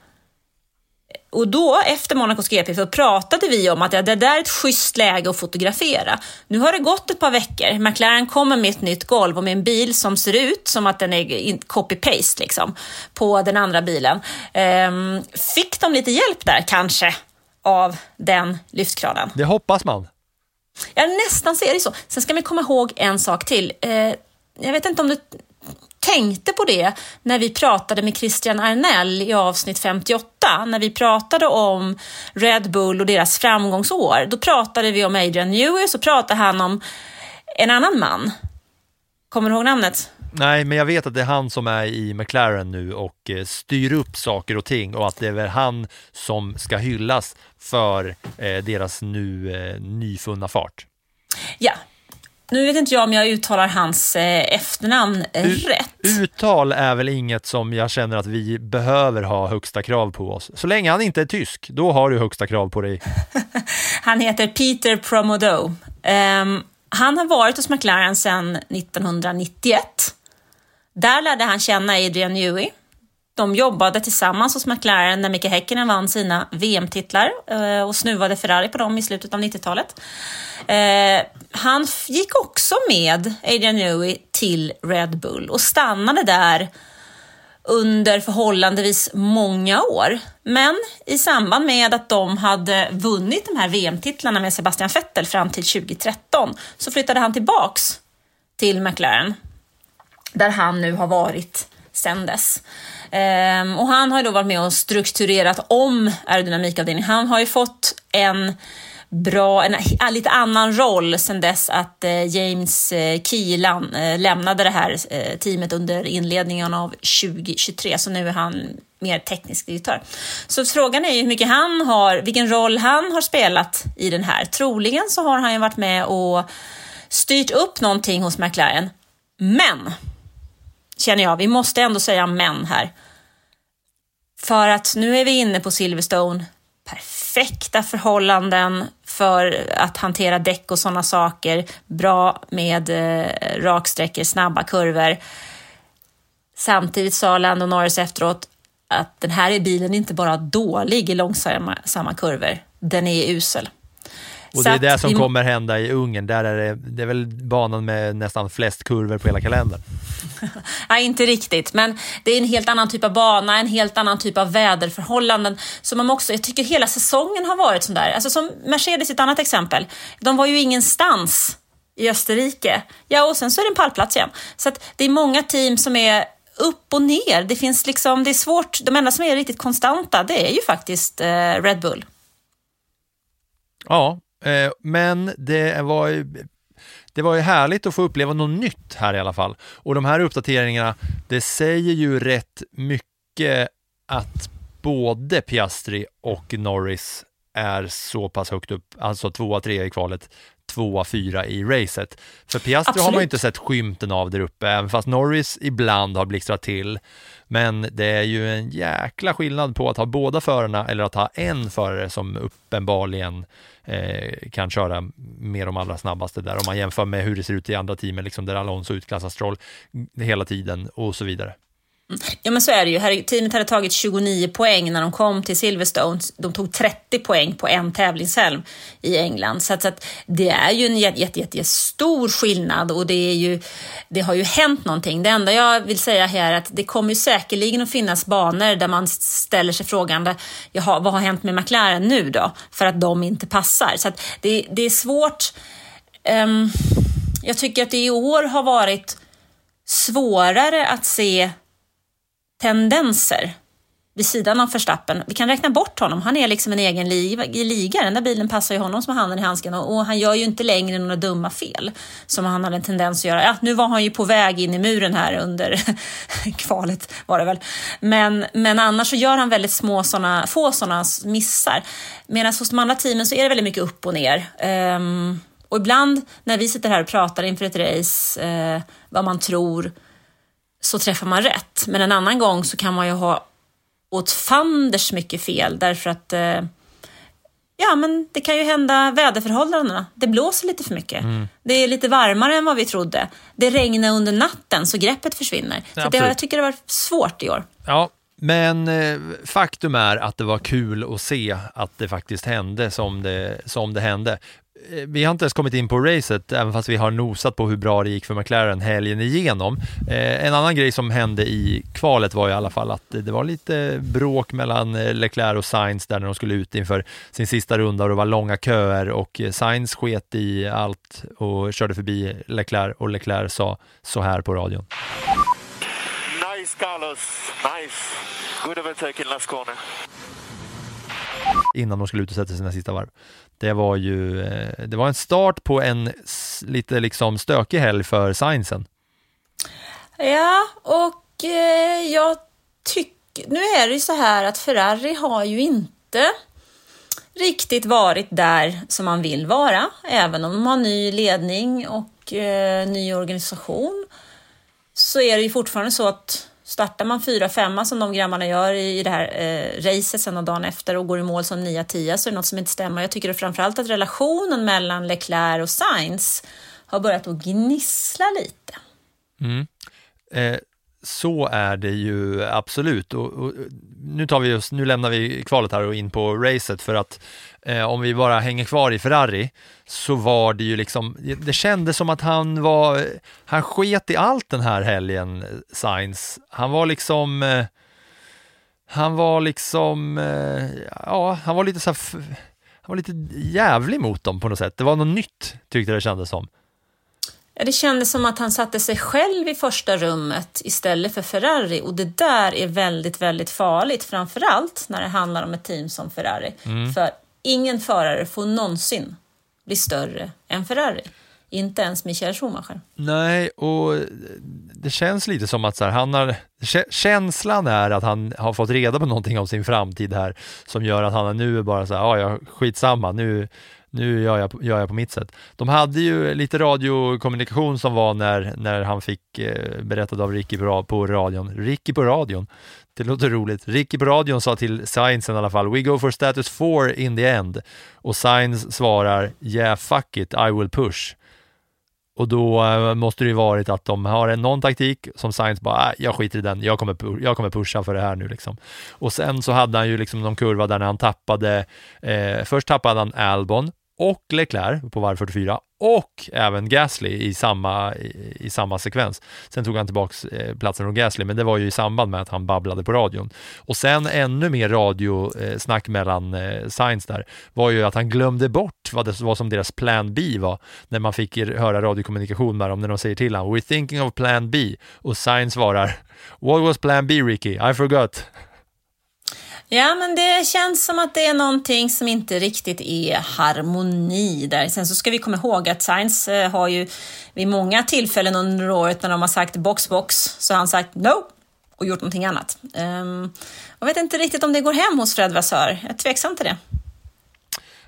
och då, efter Monacos GP, så pratade vi om att ja, det där är ett schysst läge att fotografera. Nu har det gått ett par veckor. McLaren kommer med ett nytt golv och med en bil som ser ut som att den är copy-paste liksom, på den andra bilen. Ehm, fick de lite hjälp där, kanske, av den lyftkranen? Det hoppas man. Ja, nästan så är det så. Sen ska vi komma ihåg en sak till. Ehm, jag vet inte om du tänkte på det när vi pratade med Christian Arnell i avsnitt 58, när vi pratade om Red Bull och deras framgångsår. Då pratade vi om Adrian Newey, så pratade han om en annan man. Kommer du ihåg namnet? Nej, men jag vet att det är han som är i McLaren nu och eh, styr upp saker och ting och att det är väl han som ska hyllas för eh, deras nu eh, nyfunna fart. Ja, nu vet inte jag om jag uttalar hans eh, efternamn U rätt. Uttal är väl inget som jag känner att vi behöver ha högsta krav på oss. Så länge han inte är tysk, då har du högsta krav på dig. han heter Peter Promodo. Um, han har varit hos McLaren sedan 1991. Där lärde han känna Adrian Newey. De jobbade tillsammans hos McLaren när Micke Häkkinen vann sina VM-titlar eh, och snuvade Ferrari på dem i slutet av 90-talet. Eh, han gick också med Adrian Newey till Red Bull och stannade där under förhållandevis många år. Men i samband med att de hade vunnit de här VM-titlarna med Sebastian Vettel fram till 2013 så flyttade han tillbaks till McLaren där han nu har varit sedan dess. Ehm, och han har ju då varit med och strukturerat om aerodynamikavdelningen. Han har ju fått en bra, en, en lite annan roll sen dess att eh, James eh, Keelan eh, lämnade det här eh, teamet under inledningen av 2023, så nu är han mer teknisk direktör. Så frågan är ju hur mycket han har, vilken roll han har spelat i den här. Troligen så har han ju varit med och styrt upp någonting hos McLaren. Men, känner jag, vi måste ändå säga men här. För att nu är vi inne på Silverstone, perfekta förhållanden för att hantera däck och sådana saker. Bra med eh, raksträckor, snabba kurvor. Samtidigt sa Lando Norris efteråt att den här är bilen inte bara dålig i långsamma kurvor, den är usel. Och det är det som kommer hända i Ungern. Där är det, det är väl banan med nästan flest kurvor på hela kalendern. Nej, inte riktigt, men det är en helt annan typ av bana, en helt annan typ av väderförhållanden. Som man också, jag tycker hela säsongen har varit sån där. Alltså som Mercedes, ett annat exempel. De var ju ingenstans i Österrike. Ja, och sen så är det en pallplats igen. Så att det är många team som är upp och ner. Det finns liksom, det är svårt. De enda som är riktigt konstanta, det är ju faktiskt eh, Red Bull. Ja, men det var ju det var ju härligt att få uppleva något nytt här i alla fall. Och de här uppdateringarna, det säger ju rätt mycket att både Piastri och Norris är så pass högt upp, alltså tvåa, trea i kvalet, tvåa, fyra i racet. För Piastri Absolut. har man ju inte sett skymten av där uppe, även fast Norris ibland har blixtrat till. Men det är ju en jäkla skillnad på att ha båda förarna eller att ha en förare som uppenbarligen eh, kan köra med de allra snabbaste där om man jämför med hur det ser ut i andra teamen, liksom där Alonso utklassar Stroll hela tiden och så vidare. Ja men så är det ju. teamet hade tagit 29 poäng när de kom till Silverstone. De tog 30 poäng på en tävlingshelm i England. Så, att, så att det är ju en jätte, jätte, jätte stor skillnad och det, är ju, det har ju hänt någonting. Det enda jag vill säga här är att det kommer ju säkerligen att finnas banor där man ställer sig frågan, jaha, vad har hänt med McLaren nu då? För att de inte passar. Så att det, det är svårt. Um, jag tycker att det i år har varit svårare att se tendenser vid sidan av Verstappen. Vi kan räkna bort honom. Han är liksom en egen liga. Den där bilen passar ju honom som handen i handsken och han gör ju inte längre några dumma fel som han hade en tendens att göra. Ja, nu var han ju på väg in i muren här under kvalet var det väl. Men, men annars så gör han väldigt små såna, få sådana missar. Medan hos de andra teamen så är det väldigt mycket upp och ner. Um, och ibland när vi sitter här och pratar inför ett race, uh, vad man tror, så träffar man rätt. Men en annan gång så kan man ju ha åt fanders mycket fel därför att eh, ja, men det kan ju hända väderförhållandena. Det blåser lite för mycket. Mm. Det är lite varmare än vad vi trodde. Det regnar under natten så greppet försvinner. Ja, så det, jag tycker det varit svårt i år. Ja, men eh, faktum är att det var kul att se att det faktiskt hände som det, som det hände. Eh, vi har inte ens kommit in på racet, även fast vi har nosat på hur bra det gick för McLaren helgen igenom. Eh, en annan grej som hände i kvalet var i alla fall att det var lite bråk mellan eh, Leclerc och Sainz där när de skulle ut inför sin sista runda och det var långa köer och eh, Sainz sket i allt och körde förbi Leclerc och Leclerc sa så här på radion. Nice Carlos, nice. Good overtaking last corner. Innan de skulle ut och sätta sina sista varv. Det var ju eh, det var en start på en lite liksom stökig helg för Sainzen. Ja, och eh, jag tycker, nu är det ju så här att Ferrari har ju inte riktigt varit där som man vill vara, även om de har ny ledning och eh, ny organisation. Så är det ju fortfarande så att Startar man fyra, femma som de grabbarna gör i det här eh, racet sen och dagen efter och går i mål som nia, tia så är det något som inte stämmer. Jag tycker framförallt att relationen mellan Leclerc och Sainz har börjat att gnissla lite. Mm. Eh, Så är det ju absolut. Och, och, nu, tar vi just, nu lämnar vi kvalet här och in på racet för att eh, om vi bara hänger kvar i Ferrari så var det ju liksom, det kändes som att han var, han sket i allt den här helgen, Sainz. Han var liksom, eh, han var liksom, eh, ja, han var lite så här, han var lite jävlig mot dem på något sätt. Det var något nytt tyckte det kändes som. Ja, det kändes som att han satte sig själv i första rummet istället för Ferrari och det där är väldigt, väldigt farligt, framförallt när det handlar om ett team som Ferrari. Mm. För ingen förare får någonsin bli större än Ferrari. Inte ens Michael Schumacher. Nej, och det känns lite som att så här, han har, känslan är att han har fått reda på någonting om sin framtid här som gör att han nu är bara så här, ja, ja skitsamma, nu, nu gör jag, gör jag på mitt sätt. De hade ju lite radiokommunikation som var när, när han fick eh, berättad av Ricky på, på radion. Ricky på radion. Det låter roligt. Ricky på radion sa till Science i alla fall, we go for status 4 in the end. Och Science svarar, yeah fuck it, I will push. Och då eh, måste det ju varit att de har en, någon taktik som Science bara, äh, jag skiter i den, jag kommer, jag kommer pusha för det här nu liksom. Och sen så hade han ju liksom någon kurva där när han tappade, eh, först tappade han Albon och Leclerc på varv 44 och även Gasly i samma, i, i samma sekvens. Sen tog han tillbaks eh, platsen från Gasly, men det var ju i samband med att han babblade på radion. Och sen ännu mer radiosnack eh, mellan eh, Sainz där var ju att han glömde bort vad det var som deras plan B var när man fick höra radiokommunikation med dem när de säger till honom “We're thinking of plan B” och Sainz svarar “What was plan B Ricky? I forgot”. Ja, men det känns som att det är någonting som inte riktigt är harmoni där. Sen så ska vi komma ihåg att Science eh, har ju vid många tillfällen under året när de har sagt box box så har han sagt no och gjort någonting annat. Ehm, jag vet inte riktigt om det går hem hos Fred Vassör. Jag är tveksam till det.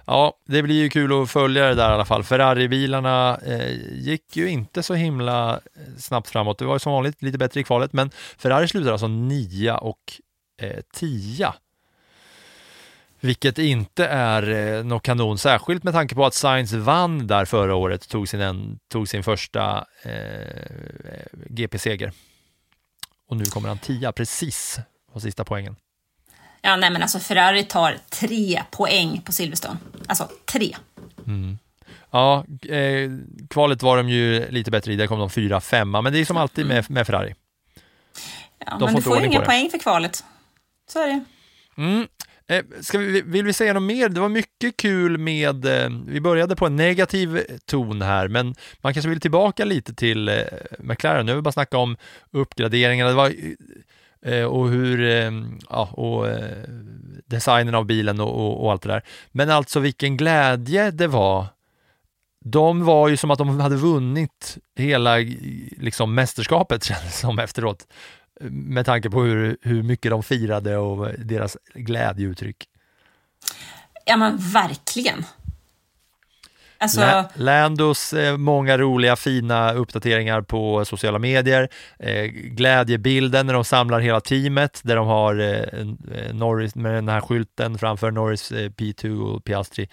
Ja, det blir ju kul att följa det där i alla fall. Ferrari-bilarna eh, gick ju inte så himla eh, snabbt framåt. Det var ju som vanligt lite bättre i kvalet, men Ferrari slutade alltså nia och eh, tia vilket inte är eh, något kanon, särskilt med tanke på att Sainz vann där förra året, tog sin, en, tog sin första eh, GP-seger. Och nu kommer han tia precis på sista poängen. Ja, nej men alltså Ferrari tar tre poäng på Silverstone. Alltså tre. Mm. Ja, eh, kvalet var de ju lite bättre i, där kom de fyra, femma, men det är som alltid med, med Ferrari. Ja, de men får du får ju inga poäng för kvalet. Så är det. Mm. Eh, ska vi, vill vi säga något mer? Det var mycket kul med, eh, vi började på en negativ ton här, men man kanske vill tillbaka lite till eh, McLaren. Nu har vi bara snackat om uppgraderingarna, det var, eh, eh, och hur, eh, ja, och designen av bilen och, och, och, allt det där. Men alltså vilken glädje det var. De var ju som att de hade vunnit hela liksom, mästerskapet kändes som efteråt med tanke på hur, hur mycket de firade och deras glädjeuttryck. Ja men verkligen. Alltså... Landos eh, många roliga fina uppdateringar på sociala medier, eh, glädjebilden när de samlar hela teamet där de har eh, Norris med den här skylten framför Norris P2 och Piastri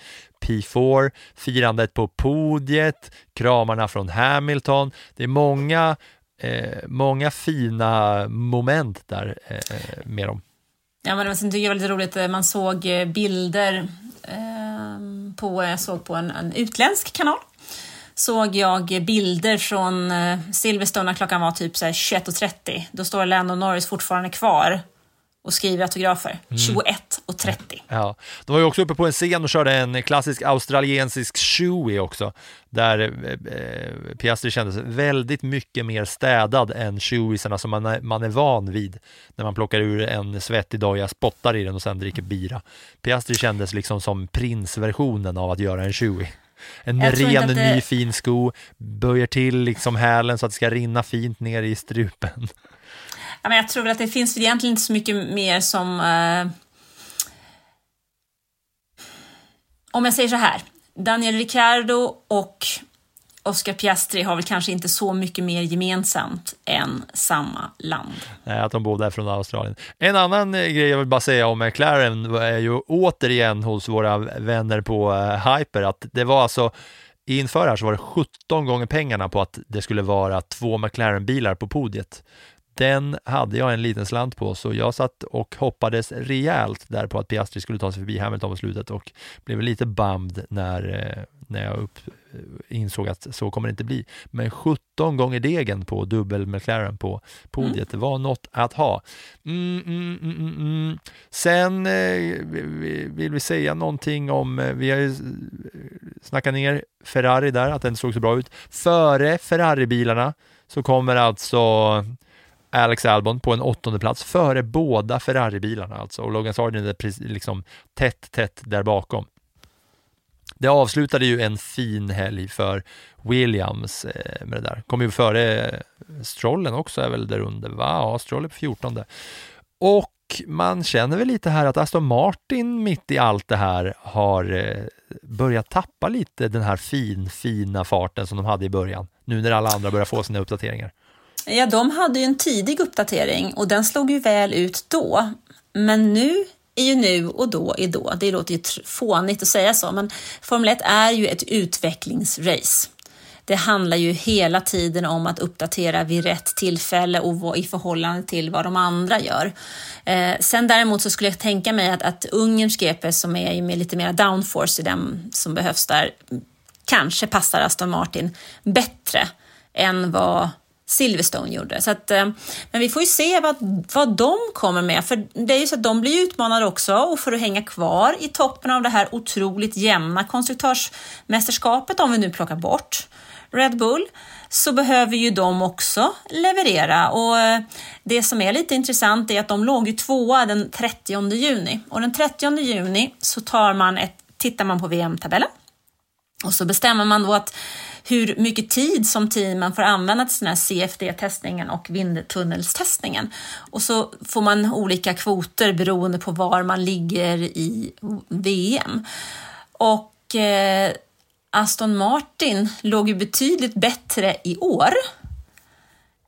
P4, firandet på podiet, kramarna från Hamilton. Det är många eh, många fina moment där eh, med dem. Ja, men sen tycker jag var lite roligt, eh, man såg eh, bilder eh, på, jag såg på en, en utländsk kanal såg jag bilder från eh, Silverstone när klockan var typ 21.30. Då står Lando Norris fortfarande kvar och skriver autografer. Mm. 21 och 30. Ja, de var ju också uppe på en scen och körde en klassisk australiensisk shoey också, där eh, eh, Piastri kändes väldigt mycket mer städad än shoeisarna som man är, man är van vid när man plockar ur en svettig doja, spottar i den och sen dricker bira. Piastri kändes liksom som prinsversionen av att göra en shoey. En ren, det... ny, fin sko, böjer till liksom hälen så att det ska rinna fint ner i strupen men jag tror att det finns egentligen inte så mycket mer som... Eh... Om jag säger så här, Daniel Ricciardo och Oscar Piastri har väl kanske inte så mycket mer gemensamt än samma land. Nej, att de båda är från Australien. En annan eh, grej jag vill bara säga om McLaren är ju återigen hos våra vänner på eh, Hyper, att det var alltså inför här så var det 17 gånger pengarna på att det skulle vara två McLaren-bilar på podiet den hade jag en liten slant på, så jag satt och hoppades rejält där på att Piastri skulle ta sig förbi Hamilton på slutet och blev lite bummed när, eh, när jag upp, eh, insåg att så kommer det inte bli. Men 17 gånger degen på dubbel McLaren på podiet, mm. det var något att ha. Mm, mm, mm, mm, mm. Sen eh, vill vi säga någonting om, vi har ju snackat ner Ferrari där, att den såg så bra ut. Före Ferrari-bilarna så kommer alltså Alex Albon på en åttonde plats före båda Ferrari-bilarna alltså och Logan Sargent är liksom tätt, tätt där bakom. Det avslutade ju en fin helg för Williams eh, med det där. Kom ju före eh, Strollen också är väl där under, va? Ja, Stroll är på 14. Och man känner väl lite här att Aston Martin mitt i allt det här har eh, börjat tappa lite den här fin, fina farten som de hade i början. Nu när alla andra börjar få sina uppdateringar. Ja, de hade ju en tidig uppdatering och den slog ju väl ut då. Men nu är ju nu och då är då. Det låter ju fånigt att säga så, men Formel 1 är ju ett utvecklingsrace. Det handlar ju hela tiden om att uppdatera vid rätt tillfälle och i förhållande till vad de andra gör. Eh, sen däremot så skulle jag tänka mig att, att Ungerns GP som är med lite mer downforce i den som behövs där kanske passar Aston Martin bättre än vad Silverstone gjorde. Så att, eh, men vi får ju se vad, vad de kommer med, för det är ju så att de blir utmanade också och för att hänga kvar i toppen av det här otroligt jämna konstruktörsmästerskapet, om vi nu plockar bort Red Bull, så behöver ju de också leverera. Och eh, det som är lite intressant är att de låg ju tvåa den 30 juni och den 30 juni så tar man ett, tittar man på VM-tabellen och så bestämmer man då att hur mycket tid som teamen får använda till den här CFD-testningen och vindtunnelstestningen. Och så får man olika kvoter beroende på var man ligger i VM. Och eh, Aston Martin låg ju betydligt bättre i år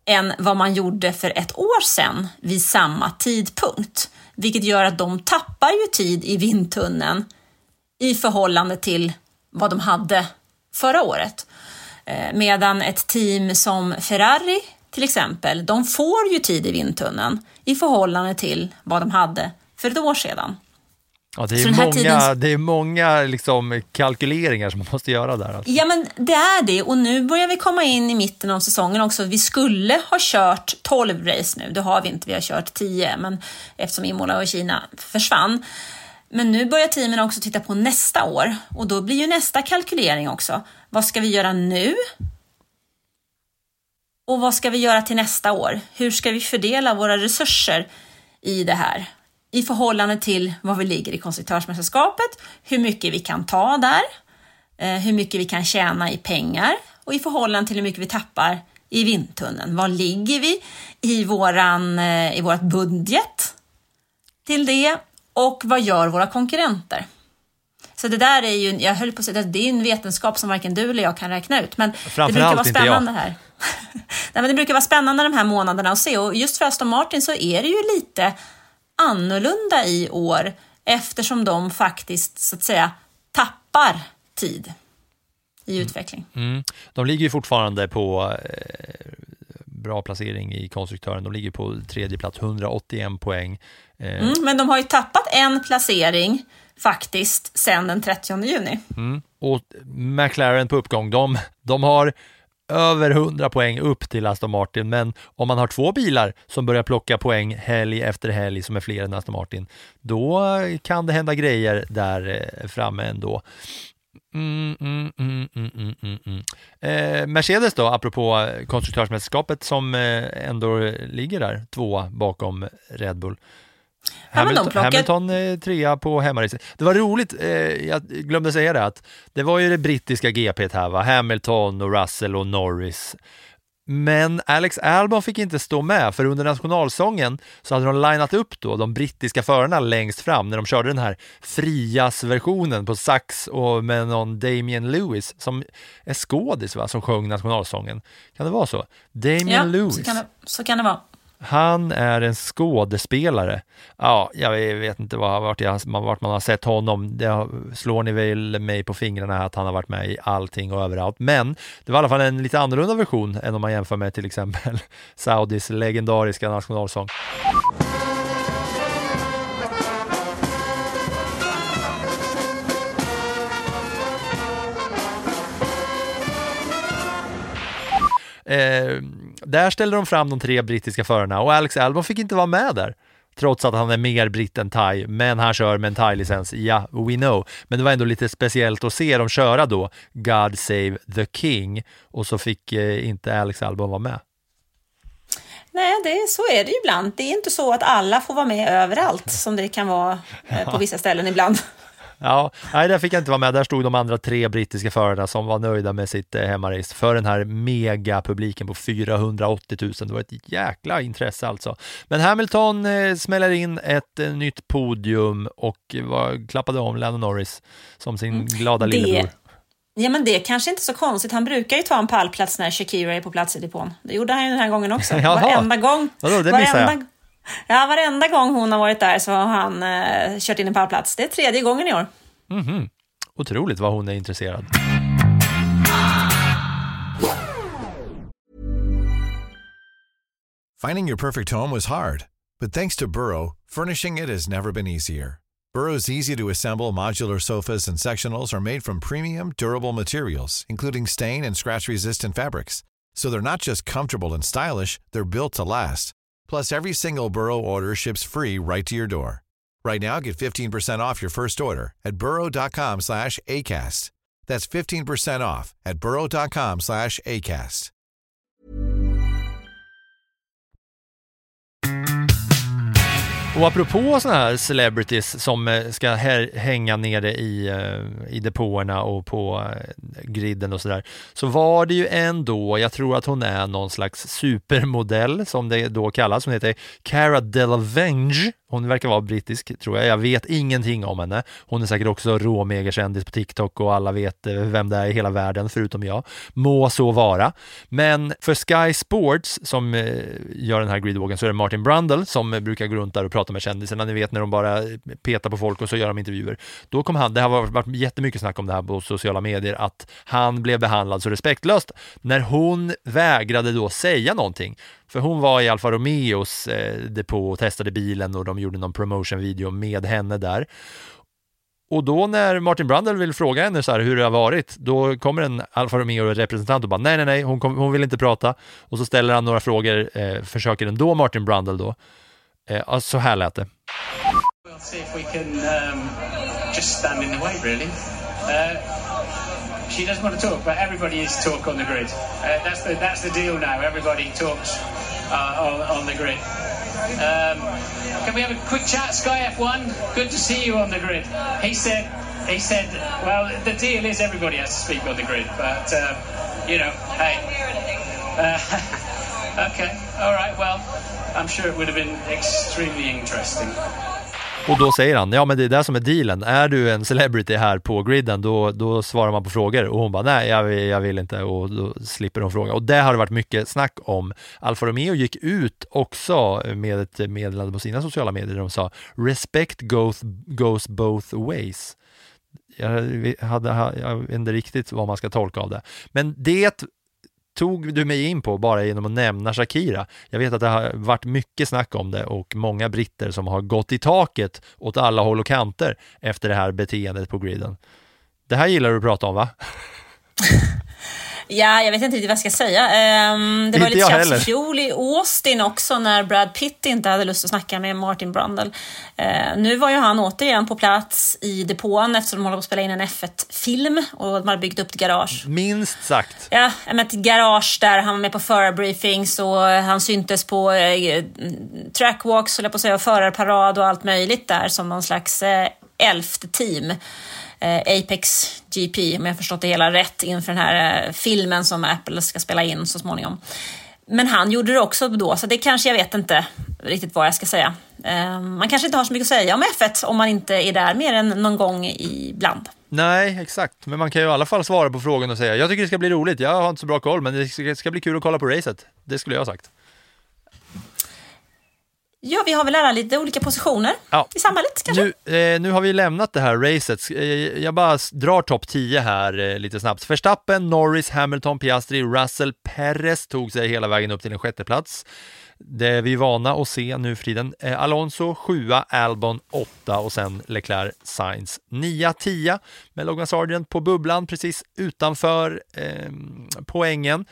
än vad man gjorde för ett år sedan vid samma tidpunkt. Vilket gör att de tappar ju tid i vindtunneln i förhållande till vad de hade förra året. Eh, medan ett team som Ferrari till exempel, de får ju tid i vindtunneln i förhållande till vad de hade för ett år sedan. Ja, det, är många, tiden... det är många liksom kalkyleringar som man måste göra där. Alltså. Ja, men det är det. Och nu börjar vi komma in i mitten av säsongen också. Vi skulle ha kört 12 race nu. Det har vi inte. Vi har kört 10, men eftersom Imola och Kina försvann. Men nu börjar teamen också titta på nästa år och då blir ju nästa kalkylering också. Vad ska vi göra nu? Och vad ska vi göra till nästa år? Hur ska vi fördela våra resurser i det här? I förhållande till vad vi ligger i konstruktörsmästerskapet, hur mycket vi kan ta där, eh, hur mycket vi kan tjäna i pengar och i förhållande till hur mycket vi tappar i vindtunneln. Var ligger vi i, våran, eh, i vårt budget till det och vad gör våra konkurrenter? Så det där är ju, jag höll på att säga, det är en vetenskap som varken du eller jag kan räkna ut. Men det brukar vara spännande här. Nej, men det brukar vara spännande de här månaderna att se och just för Aston Martin så är det ju lite annorlunda i år eftersom de faktiskt så att säga tappar tid i mm. utveckling. Mm. De ligger ju fortfarande på eh, bra placering i konstruktören. De ligger på tredje plats, 181 poäng. Eh. Mm, men de har ju tappat en placering faktiskt sen den 30 juni. Mm. Och McLaren på uppgång, de, de har över 100 poäng upp till Aston Martin, men om man har två bilar som börjar plocka poäng helg efter helg som är fler än Aston Martin, då kan det hända grejer där eh, framme ändå. Mm, mm, mm, mm, mm, mm eh, Mercedes då, apropå konstruktörsmästerskapet som eh, ändå ligger där, tvåa bakom Red Bull. Hamilton. Hamilton eh, trea på hemmaracet. Det var roligt, eh, jag glömde säga det, att det var ju det brittiska GP här, va? Hamilton och Russell och Norris. Men Alex Albon fick inte stå med, för under nationalsången så hade de linat upp då de brittiska förarna längst fram när de körde den här Frias-versionen på sax och med någon Damien Lewis som är skådis va, som sjöng nationalsången. Kan det vara så? Damien ja, Lewis. Så kan, det, så kan det vara. Han är en skådespelare. Ja, jag vet inte var, vart, jag, vart man har sett honom. Det slår ni väl mig på fingrarna att han har varit med i allting och överallt. Men det var i alla fall en lite annorlunda version än om man jämför med till exempel Saudis legendariska nationalsång. Eh, där ställde de fram de tre brittiska förarna och Alex Albon fick inte vara med där. Trots att han är mer britt än thai, men han kör med en thai-licens. Ja, we know. Men det var ändå lite speciellt att se dem köra då God Save the King och så fick eh, inte Alex Albon vara med. Nej, det, så är det ju ibland. Det är inte så att alla får vara med överallt som det kan vara eh, på vissa ställen ibland. Ja, nej, där fick jag inte vara med. Där stod de andra tre brittiska förarna som var nöjda med sitt eh, hemmarace för den här megapubliken på 480 000. Det var ett jäkla intresse alltså. Men Hamilton eh, smäller in ett eh, nytt podium och var, klappade om Lennon Norris som sin mm. glada lillebror. Ja, men det är kanske inte så konstigt. Han brukar ju ta en pallplats när Shakira är på plats i depån. Det gjorde han ju den här gången också. Varenda gång. Vadå, det varenda, jag. Ja, varenda gång hon har varit där så har han eh, kört in en pallplats. Det är tredje gången i år. Mm -hmm. Otroligt vad hon är intresserad. Finding your perfect home was hard, but thanks to Burrow, furnishing it has never been easier. Burrow's easy-to-assemble modular sofas and sectionals are made from premium, durable materials, including stain and scratch-resistant fabrics. So they're not just comfortable and stylish, they're built to last. Plus, every single Burrow order ships free right to your door. Right now, get 15% off your first order at burrow.com slash ACAST. That's 15% off at burrow.com slash ACAST. Och apropå sådana här celebrities som eh, ska hänga nere i, eh, i depåerna och på eh, griden och sådär, så var det ju ändå, jag tror att hon är någon slags supermodell som det då kallas, hon heter Cara Delevingne hon verkar vara brittisk, tror jag. Jag vet ingenting om henne. Hon är säkert också råmegakändis på TikTok och alla vet eh, vem det är i hela världen, förutom jag. Må så vara. Men för Sky Sports, som eh, gör den här gridwalken, så är det Martin Brundle som brukar gå runt där och prata med kändisarna. Ni vet när de bara eh, petar på folk och så gör de intervjuer. Då kom han, det har varit jättemycket snack om det här på sociala medier, att han blev behandlad så respektlöst när hon vägrade då säga någonting. För hon var i Alfa Romeos eh, depå och testade bilen och de gjorde någon promotion-video med henne där. Och då när Martin Brandel vill fråga henne så här hur det har varit, då kommer en Alfa Romeo-representant och bara nej, nej, nej, hon, kom, hon vill inte prata. Och så ställer han några frågor, eh, försöker ändå Martin Brandel då. Eh, så här lät det. We'll see if we can um, just stand in the way really. Uh... she doesn't want to talk, but everybody is talk on the grid. Uh, that's the that's the deal now. Everybody talks uh, on, on, the grid. Um, can we have a quick chat, Sky F1? Good to see you on the grid. He said he said, well, the deal is everybody has to speak on the grid, but uh, you know, hey. Uh, okay, all right. Well, I'm sure it would have been extremely interesting. Och då säger han, ja men det är det som är dealen, är du en celebrity här på griden då, då svarar man på frågor och hon bara nej jag vill, jag vill inte och då slipper hon fråga. Och det har det varit mycket snack om. Alfa Romeo gick ut också med ett meddelande på sina sociala medier där de sa respect goes, goes both ways. Jag, hade, jag vet inte riktigt vad man ska tolka av det. Men det tog du mig in på bara genom att nämna Shakira. Jag vet att det har varit mycket snack om det och många britter som har gått i taket åt alla håll och kanter efter det här beteendet på griden. Det här gillar du att prata om va? Ja, jag vet inte riktigt vad jag ska säga. Um, det var lite tjafs i fjol i Austin också när Brad Pitt inte hade lust att snacka med Martin Brundle. Uh, nu var ju han återigen på plats i depån eftersom de håller på att spela in en F1-film och de har byggt upp ett garage. Minst sagt. Ja, ett garage där han var med på förarbriefings och han syntes på uh, trackwalks, höll jag på att säga, förarparad och allt möjligt där som någon slags uh, elfte team. Eh, Apex GP, om jag förstått det hela rätt, inför den här eh, filmen som Apple ska spela in så småningom. Men han gjorde det också då, så det kanske jag vet inte riktigt vad jag ska säga. Eh, man kanske inte har så mycket att säga om F1 om man inte är där mer än någon gång ibland. Nej, exakt. Men man kan ju i alla fall svara på frågan och säga jag tycker det ska bli roligt. Jag har inte så bra koll, men det ska bli kul att kolla på racet. Det skulle jag ha sagt. Ja, vi har väl alla lite olika positioner Ja. i samhället kanske? Nu, eh, nu har vi lämnat det här racet. Eh, jag bara drar topp 10 här eh, lite snabbt. Verstappen, Norris, Hamilton, Piastri, Russell, Perez tog sig hela vägen upp till en sjätte plats. Det är vi vana att se nu för tiden. Eh, Alonso 7, Albon 8 och sen Leclerc, Sainz 9, 10 med Logan Sargent på bubblan precis utanför eh, poängen.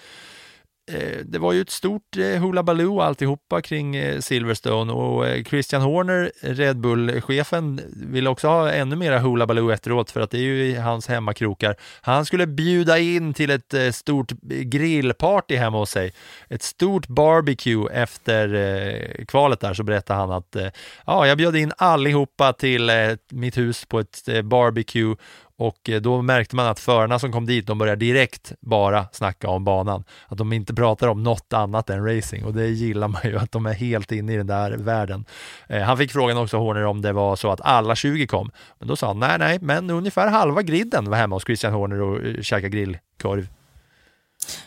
Eh, det var ju ett stort eh, baloo alltihopa kring eh, Silverstone och eh, Christian Horner, Red Bull-chefen, ville också ha ännu mera hula baloo efteråt för att det är ju i hans hemmakrokar. Han skulle bjuda in till ett stort grillparty hemma hos sig. Ett stort barbecue efter kvalet där så berättade han att ja, jag bjöd in allihopa till mitt hus på ett barbecue och eh, då märkte man att förarna som kom dit, de började direkt bara snacka om banan. Att de inte pratar om något annat än racing och det gillar man ju, att de är helt inne i den där världen. Eh, han fick frågan också, Horner, om det var så att alla 20 kom. Men då sa han, nej, nej, men ungefär halva griden var hemma hos Christian Horner och eh, käkade grillkorv.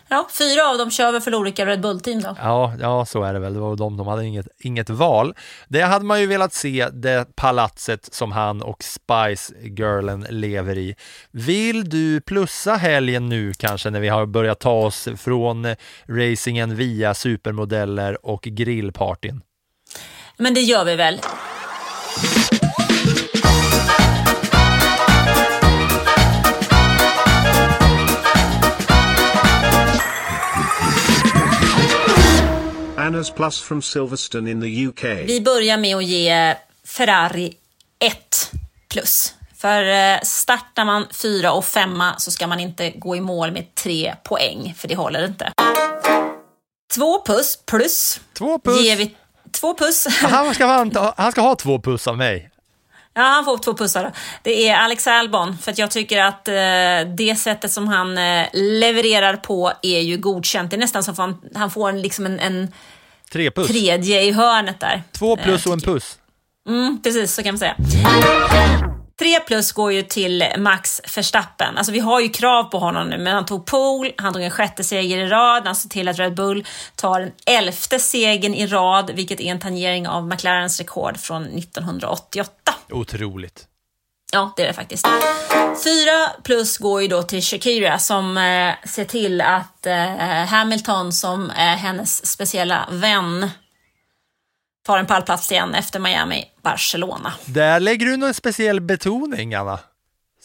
Ja, fyra av dem kör väl för olika Red Bull-team då. Ja, ja, så är det väl. Det var de, de hade inget, inget val. Det hade man ju velat se, det palatset som han och Spice Girlen lever i. Vill du plussa helgen nu kanske när vi har börjat ta oss från racingen via supermodeller och grillpartyn? Men det gör vi väl. Anna's Plus from Silverstone in the UK. Vi börjar med att ge Ferrari 1 plus. För eh, startar man fyra och femma så ska man inte gå i mål med tre poäng, för det håller inte. Två puss plus. Två puss. Ger vi två puss. Han ska, ha, han ska ha två puss av mig. Ja, han får två pussar. då. Det är Alex Albon, för att jag tycker att eh, det sättet som han eh, levererar på är ju godkänt. Det är nästan som att han, han får en, liksom en, en Tre puss. tredje i hörnet där. Två plus och en puss. Mm, precis, så kan man säga. Tre plus går ju till Max Verstappen. Alltså vi har ju krav på honom nu, men han tog pole, han tog en sjätte seger i rad, han ser till att Red Bull tar en elfte segern i rad, vilket är en tangering av McLarens rekord från 1988. Otroligt. Ja, det är det faktiskt. Fyra plus går ju då till Shakira som eh, ser till att eh, Hamilton, som är hennes speciella vän, tar en pallplats igen efter Miami, Barcelona. Där lägger du någon speciell betoning, Anna.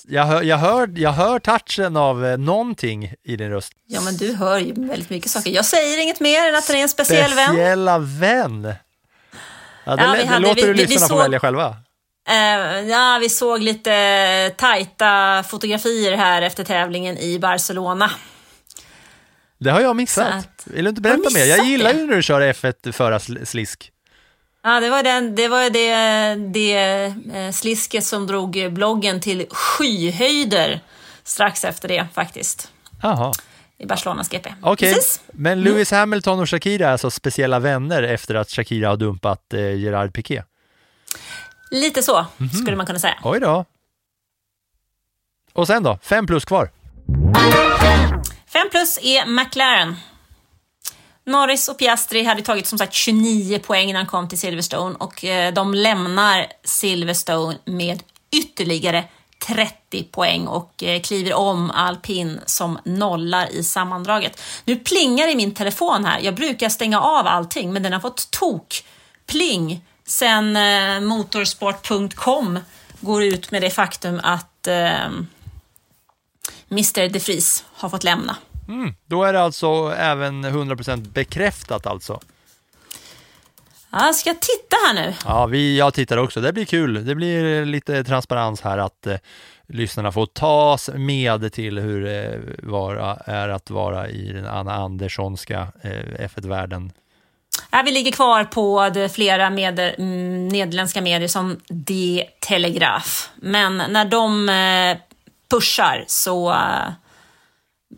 Jag hör, jag hör, jag hör touchen av eh, någonting i din röst. Ja, men du hör ju väldigt mycket saker. Jag säger inget mer än att den är en speciell vän. Speciella vän. Ja, det, Ja, vi hade- låter vi- du vi- vi lyssnarna få välja själva. Eh, ja, vi såg lite tajta fotografier här efter tävlingen i Barcelona. Det har jag missat. Att- Vill du inte berätta mer? Jag gillar ju när du kör F1 förarslisk. Ja, det var, den, det, var det, det eh, slisket som drog bloggen till skyhöjder strax efter det faktiskt. Jaha, I Barcelonas GP. okej. Precis. Men Lewis Hamilton och Shakira är alltså speciella vänner efter att Shakira har dumpat eh, Gerard Piqué. Lite så, Mhm. skulle man kunna säga. Oj då. Och sen då? Fem plus kvar. Fem plus är McLaren. Norris och Piastri hade tagit som sagt 29 poäng när han kom till Silverstone och eh, de lämnar Silverstone med ytterligare 30 poäng och eh, kliver om alpin som nollar i sammandraget. Nu plingar i min telefon här. Jag brukar stänga av allting men den har fått tok pling sen eh, motorsport.com går ut med det faktum att eh, Mr. De Vries har fått lämna. Mm. Då är det alltså även 100% bekräftat alltså. Jag ska titta här nu. Ja, vi, jag tittar också. Det blir kul. Det blir lite transparens här att eh, lyssnarna får tas med till hur det eh, är att vara i den Anna Anderssonska eh, F1-världen. Vi ligger kvar på flera med, mm, nederländska medier som De Telegraph. Men när de eh, pushar så eh,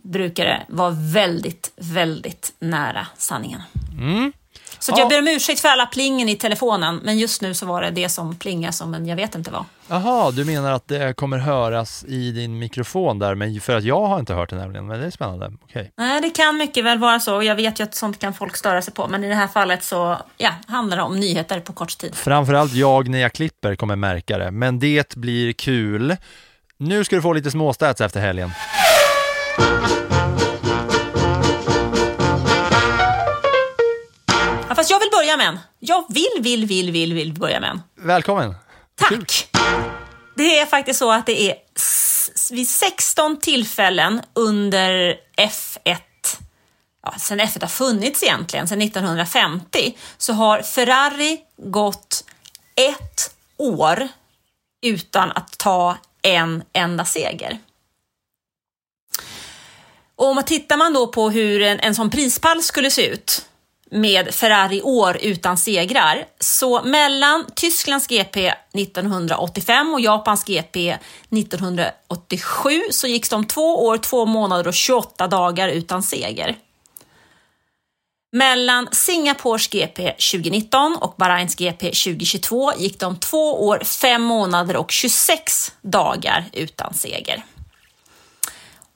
brukar det vara väldigt, väldigt nära sanningen. Mm. Så att jag ber om ursäkt för alla plingen i telefonen, men just nu så var det det som plingade som en jag vet inte vad. Jaha, du menar att det kommer höras i din mikrofon där, men för att jag har inte hört det nämligen, men det är spännande. Okej. Nej, det kan mycket väl vara så. Jag vet ju att sånt kan folk störa sig på, men i det här fallet så ja, handlar det om nyheter på kort tid. Framförallt jag när jag klipper kommer märka det, men det blir kul. Nu ska du få lite småstats efter helgen. Med en. Jag vill, vill, vill, vill, vill börja med en. Välkommen! Tack! Det är faktiskt så att det är vid 16 tillfällen under F1, ja, sen F1 har funnits egentligen, sen 1950, så har Ferrari gått ett år utan att ta en enda seger. Och om man tittar man då på hur en, en sån prispall skulle se ut med Ferrari år utan segrar. Så mellan Tysklands GP 1985 och Japans GP 1987 så gick de två år, två månader och 28 dagar utan seger. Mellan Singapores GP 2019 och Bahrains GP 2022 gick de två år, fem månader och 26 dagar utan seger.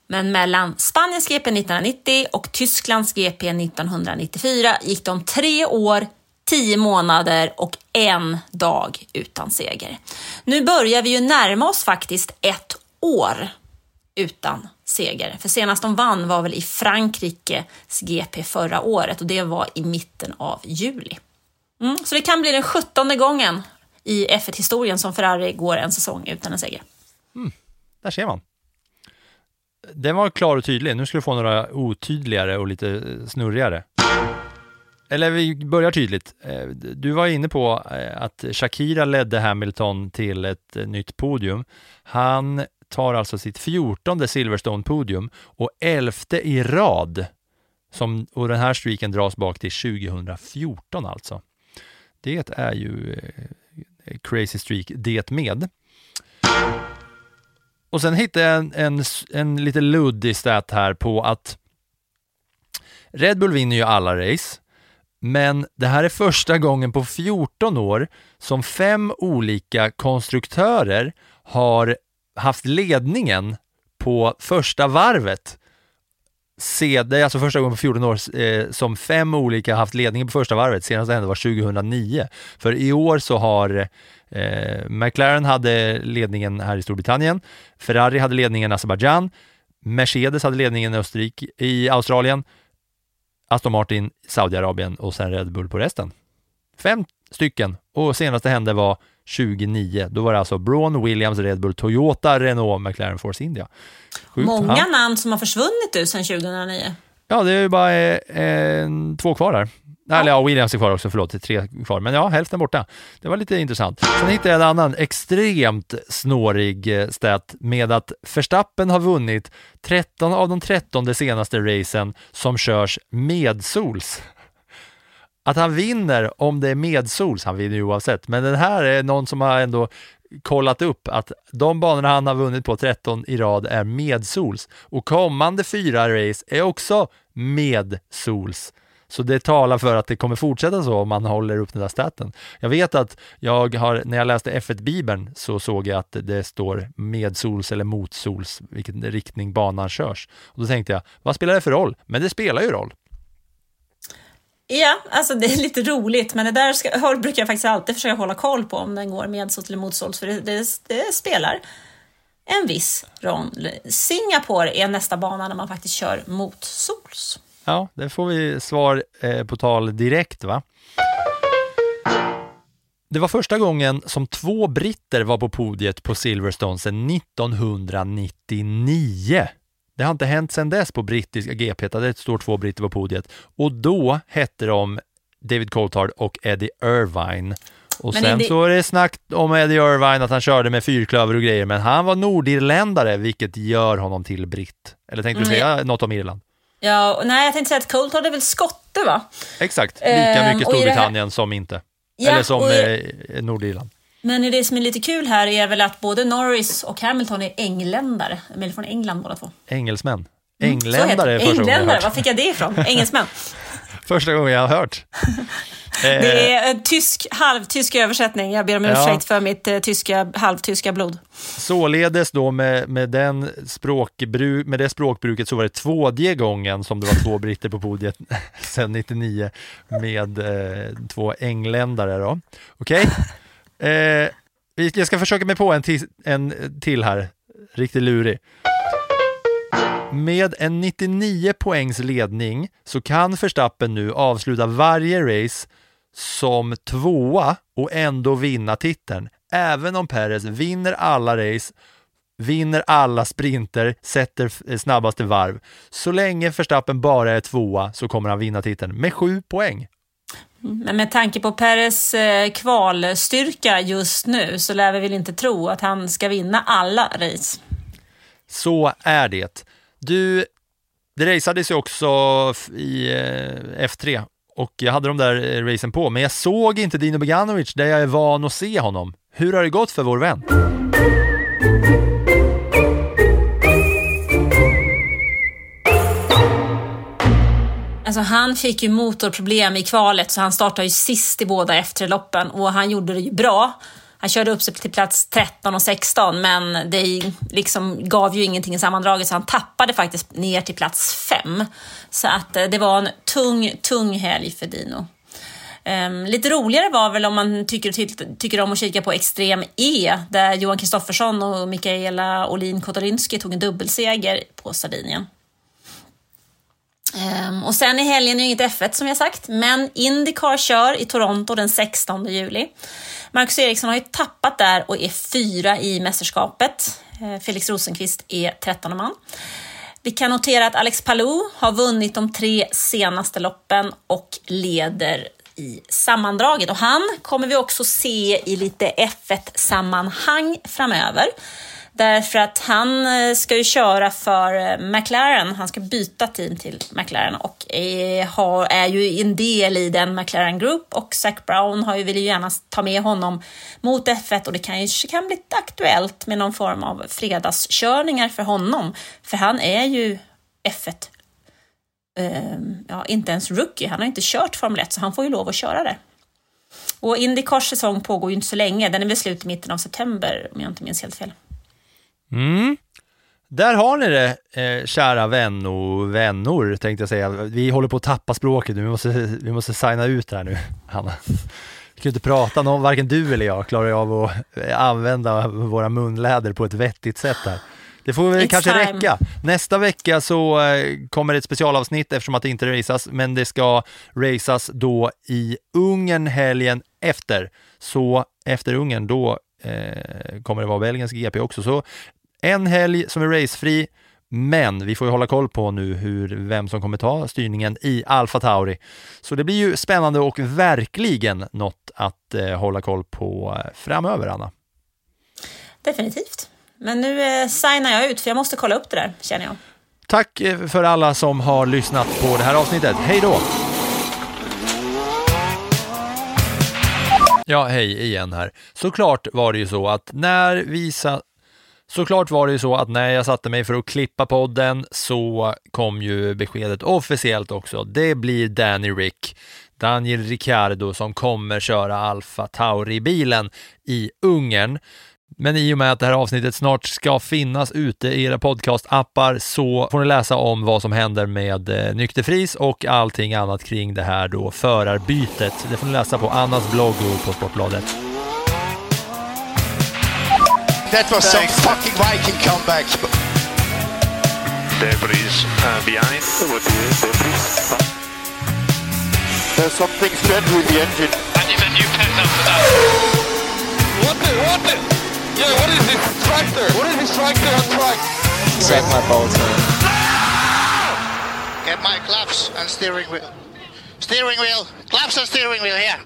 Men mellan Spaniens GP 1990 och Tysklands GP 1994 gick de tre år, tio månader och en dag utan seger. Nu börjar vi ju närma oss faktiskt ett år utan seger. För senast de vann var väl i Frankrikes GP förra året och det var i mitten av juli. Mm, så det kan bli den sjuttonde gången i F1-historien som Ferrari går en säsong utan en seger. Mm, där ser man. Den var klar och tydlig. Nu ska du få några otydligare och lite eh, snurrigare. Eller vi börjar tydligt. Eh, du var inne på eh, att Shakira ledde Hamilton till ett nytt podium. Han tar alltså sitt fjortonde Silverstone-podium och elfte i rad. Som, och den här streaken dras bak till 2014 alltså. Det är ju crazy streak det med. Och sen hittade jag en, en, en lite luddig stat här på att Red Bull vinner ju alla race, men det här är första gången på 14 år som fem olika konstruktörer har haft ledningen på första varvet. Se, det är alltså första gången på 14 år eh, som fem olika haft ledningen på första varvet. Senast det hände var 2009. För i år så har eh, McLaren hade ledningen här i Storbritannien, Ferrari hade ledningen i Azerbaijan, Mercedes hade ledningen i Österrike, i Australien, Aston Martin, Saudiarabien och sen Red Bull på resten. Fem stycken och senast det hände var 2009. Då var det alltså Braun, Williams, Red Bull, Toyota, Renault, McLaren, Force India. Sjukt, Många ja. namn som har försvunnit du sedan 2009. Ja, det är ju bara eh, två kvar där. Eller ja, Williams är kvar också, förlåt, det är tre kvar. Men ja, hälften borta. Det var lite intressant. Sen hittade jag en annan extremt snårig eh, stat med att Verstappen har vunnit 13 av de 13 de senaste racen som körs medsols. Att han vinner om det är medsols, han vinner ju oavsett, men den här är någon som har ändå kollat upp att de banorna han har vunnit på 13 i rad är medsols och kommande fyra race är också medsols. Så det talar för att det kommer fortsätta så om man håller upp den där staten. Jag vet att jag har, när jag läste F1-bibeln så såg jag att det står medsols eller motsols, vilken riktning banan körs. Och då tänkte jag, vad spelar det för roll? Men det spelar ju roll. Ja, alltså det är lite roligt, men det där ska, brukar jag faktiskt alltid försöka hålla koll på om den går medsols eller motsols, för det, det, det spelar en viss roll. Singapore är nästa bana när man faktiskt kör motsols. Ja, det får vi svar eh, på tal direkt va? Det var första gången som två britter var på podiet på Silverstone sedan 1999. Det har inte hänt sedan dess på brittiska GP, där det står två britter på podiet. Och då hette de David Coulthard och Eddie Irvine. Och Men sen det- så är det snack om Eddie Irvine, att han körde med fyrklöver och grejer, men han var nordirländare, vilket gör honom till britt. Eller tänkte du Mm, säga något om Irland? Ja, och nej, jag tänkte säga att Coulthard är väl skotte, va? Exakt, lika Ehm, mycket i det här- Storbritannien som inte. Ja, Eller som i- eh, Nordirland. Men det som är lite kul här är väl att både Norris och Hamilton är engländare, eller från England båda två. Engelsmän. Mm, Engländare det. är första Engländare, var fick jag det ifrån? Engelsmän. Första gången jag har hört. Eh, Det är en tysk, halvtysk översättning. Jag ber om Ja. ursäkt för mitt eh, tyska, halvtyska blod. Således då med, med, den språkbruk, med det språkbruket så var det tvådje gången som det var två britter på podiet sedan 99 med eh, två engländare då. Okej? Eh, vi- jag ska försöka mig på en, en till här, riktigt lurig. Med en 99 poängs ledning så kan Verstappen nu avsluta varje race som tvåa och ändå vinna titeln. Även om Perez vinner alla race, vinner alla sprinter, sätter f- snabbaste varv. Så länge Verstappen bara är tvåa så kommer han vinna titeln med sju poäng. Men med tanke på Peres eh, kvalstyrka just nu så lär vi väl inte tro att han ska vinna alla race. Så är det. Du, det raceades ju också i eh, F3 och jag hade de där eh, racen på, men jag såg inte Dino Beganovic där jag är van att se honom. Hur har det gått för vår vän? Alltså han fick ju motorproblem i kvalet så han startade ju sist i båda efterloppen och han gjorde det ju bra. Han körde upp sig till plats 13 och 16 men det liksom gav ju ingenting i sammandraget så han tappade faktiskt ner till plats 5. Så att eh, det var en tung, tung helg för Dino. Um, lite roligare var väl om man tycker, ty- tycker om att kika på Extrem E där Johan Kristoffersson och Mikaela Olin Kotorinski tog en dubbelseger på Sardinien. Um, och sen i helgen är ju inget F1 som jag sagt, men Indycar kör i Toronto den 16 juli. Marcus Eriksson har ju tappat där och är fyra i mästerskapet. Eh, Felix Rosenqvist är 13 man. Vi kan notera att Alex Palou har vunnit de tre senaste loppen och leder i sammandraget. Och han kommer vi också se i lite F1-sammanhang framöver. Därför att han eh, ska ju köra för eh, McLaren. Han ska byta team till McLaren och eh, är, ju en del i den McLaren Group och Zac Brown har ju, vill ju gärna ta med honom mot F1 och det kan ju kan bli aktuellt med någon form av fredagskörningar för honom. För han är ju F1 ja, inte ens rookie. Han har inte kört Formel 1 så han får ju lov att köra där. Och Indycars säsong pågår ju inte så länge. Den är väl slut i mitten av september om jag inte minns helt fel. Mm. Där har ni det, eh, kära vänner, vänner tänkte jag säga. Vi håller på att tappa språket nu, vi måste, vi måste signa ut här nu, Hanna. Vi kan inte prata, någon, varken du eller jag klarar av att eh, använda våra munläder på ett vettigt sätt här. Det får väl It's kanske time. räcka. Nästa vecka så eh, kommer ett specialavsnitt eftersom att det inte raceas, men det ska raceas då i Ungern helgen efter. Så efter Ungern, då eh, kommer det vara Belgiens GP också. Så en helg som är racefri, men vi får ju hålla koll på nu hur, vem som kommer ta styrningen i Alfa Tauri. Så det blir ju spännande och verkligen något att eh, hålla koll på eh, framöver, Anna. Definitivt. Men nu eh, signar jag ut för jag måste kolla upp det där känner jag. Tack eh, för alla som har lyssnat på det här avsnittet. Hej då! Ja, hej igen här. Såklart var det ju så att när vi sa Såklart var det ju så att när jag satte mig för att klippa podden så kom ju beskedet officiellt också. Det blir Danny Rick, Daniel Ricciardo som kommer köra Alfa Tauri-bilen i Ungern. Men i och med att det här avsnittet snart ska finnas ute i era podcastappar så får ni läsa om vad som händer med eh, Nykterfris och allting annat kring det här då förarbytet. Det får ni läsa på Annas blogg och på Sportbladet. That was some fucking Viking comeback. Debris uh, behind. There's something strange with the engine. And you've a new pet after that. What the, what the? Yeah, what is this tractor? What is this tractor on track? Check my Bolton. Get my claps and steering wheel. Steering wheel. Claps and steering wheel here.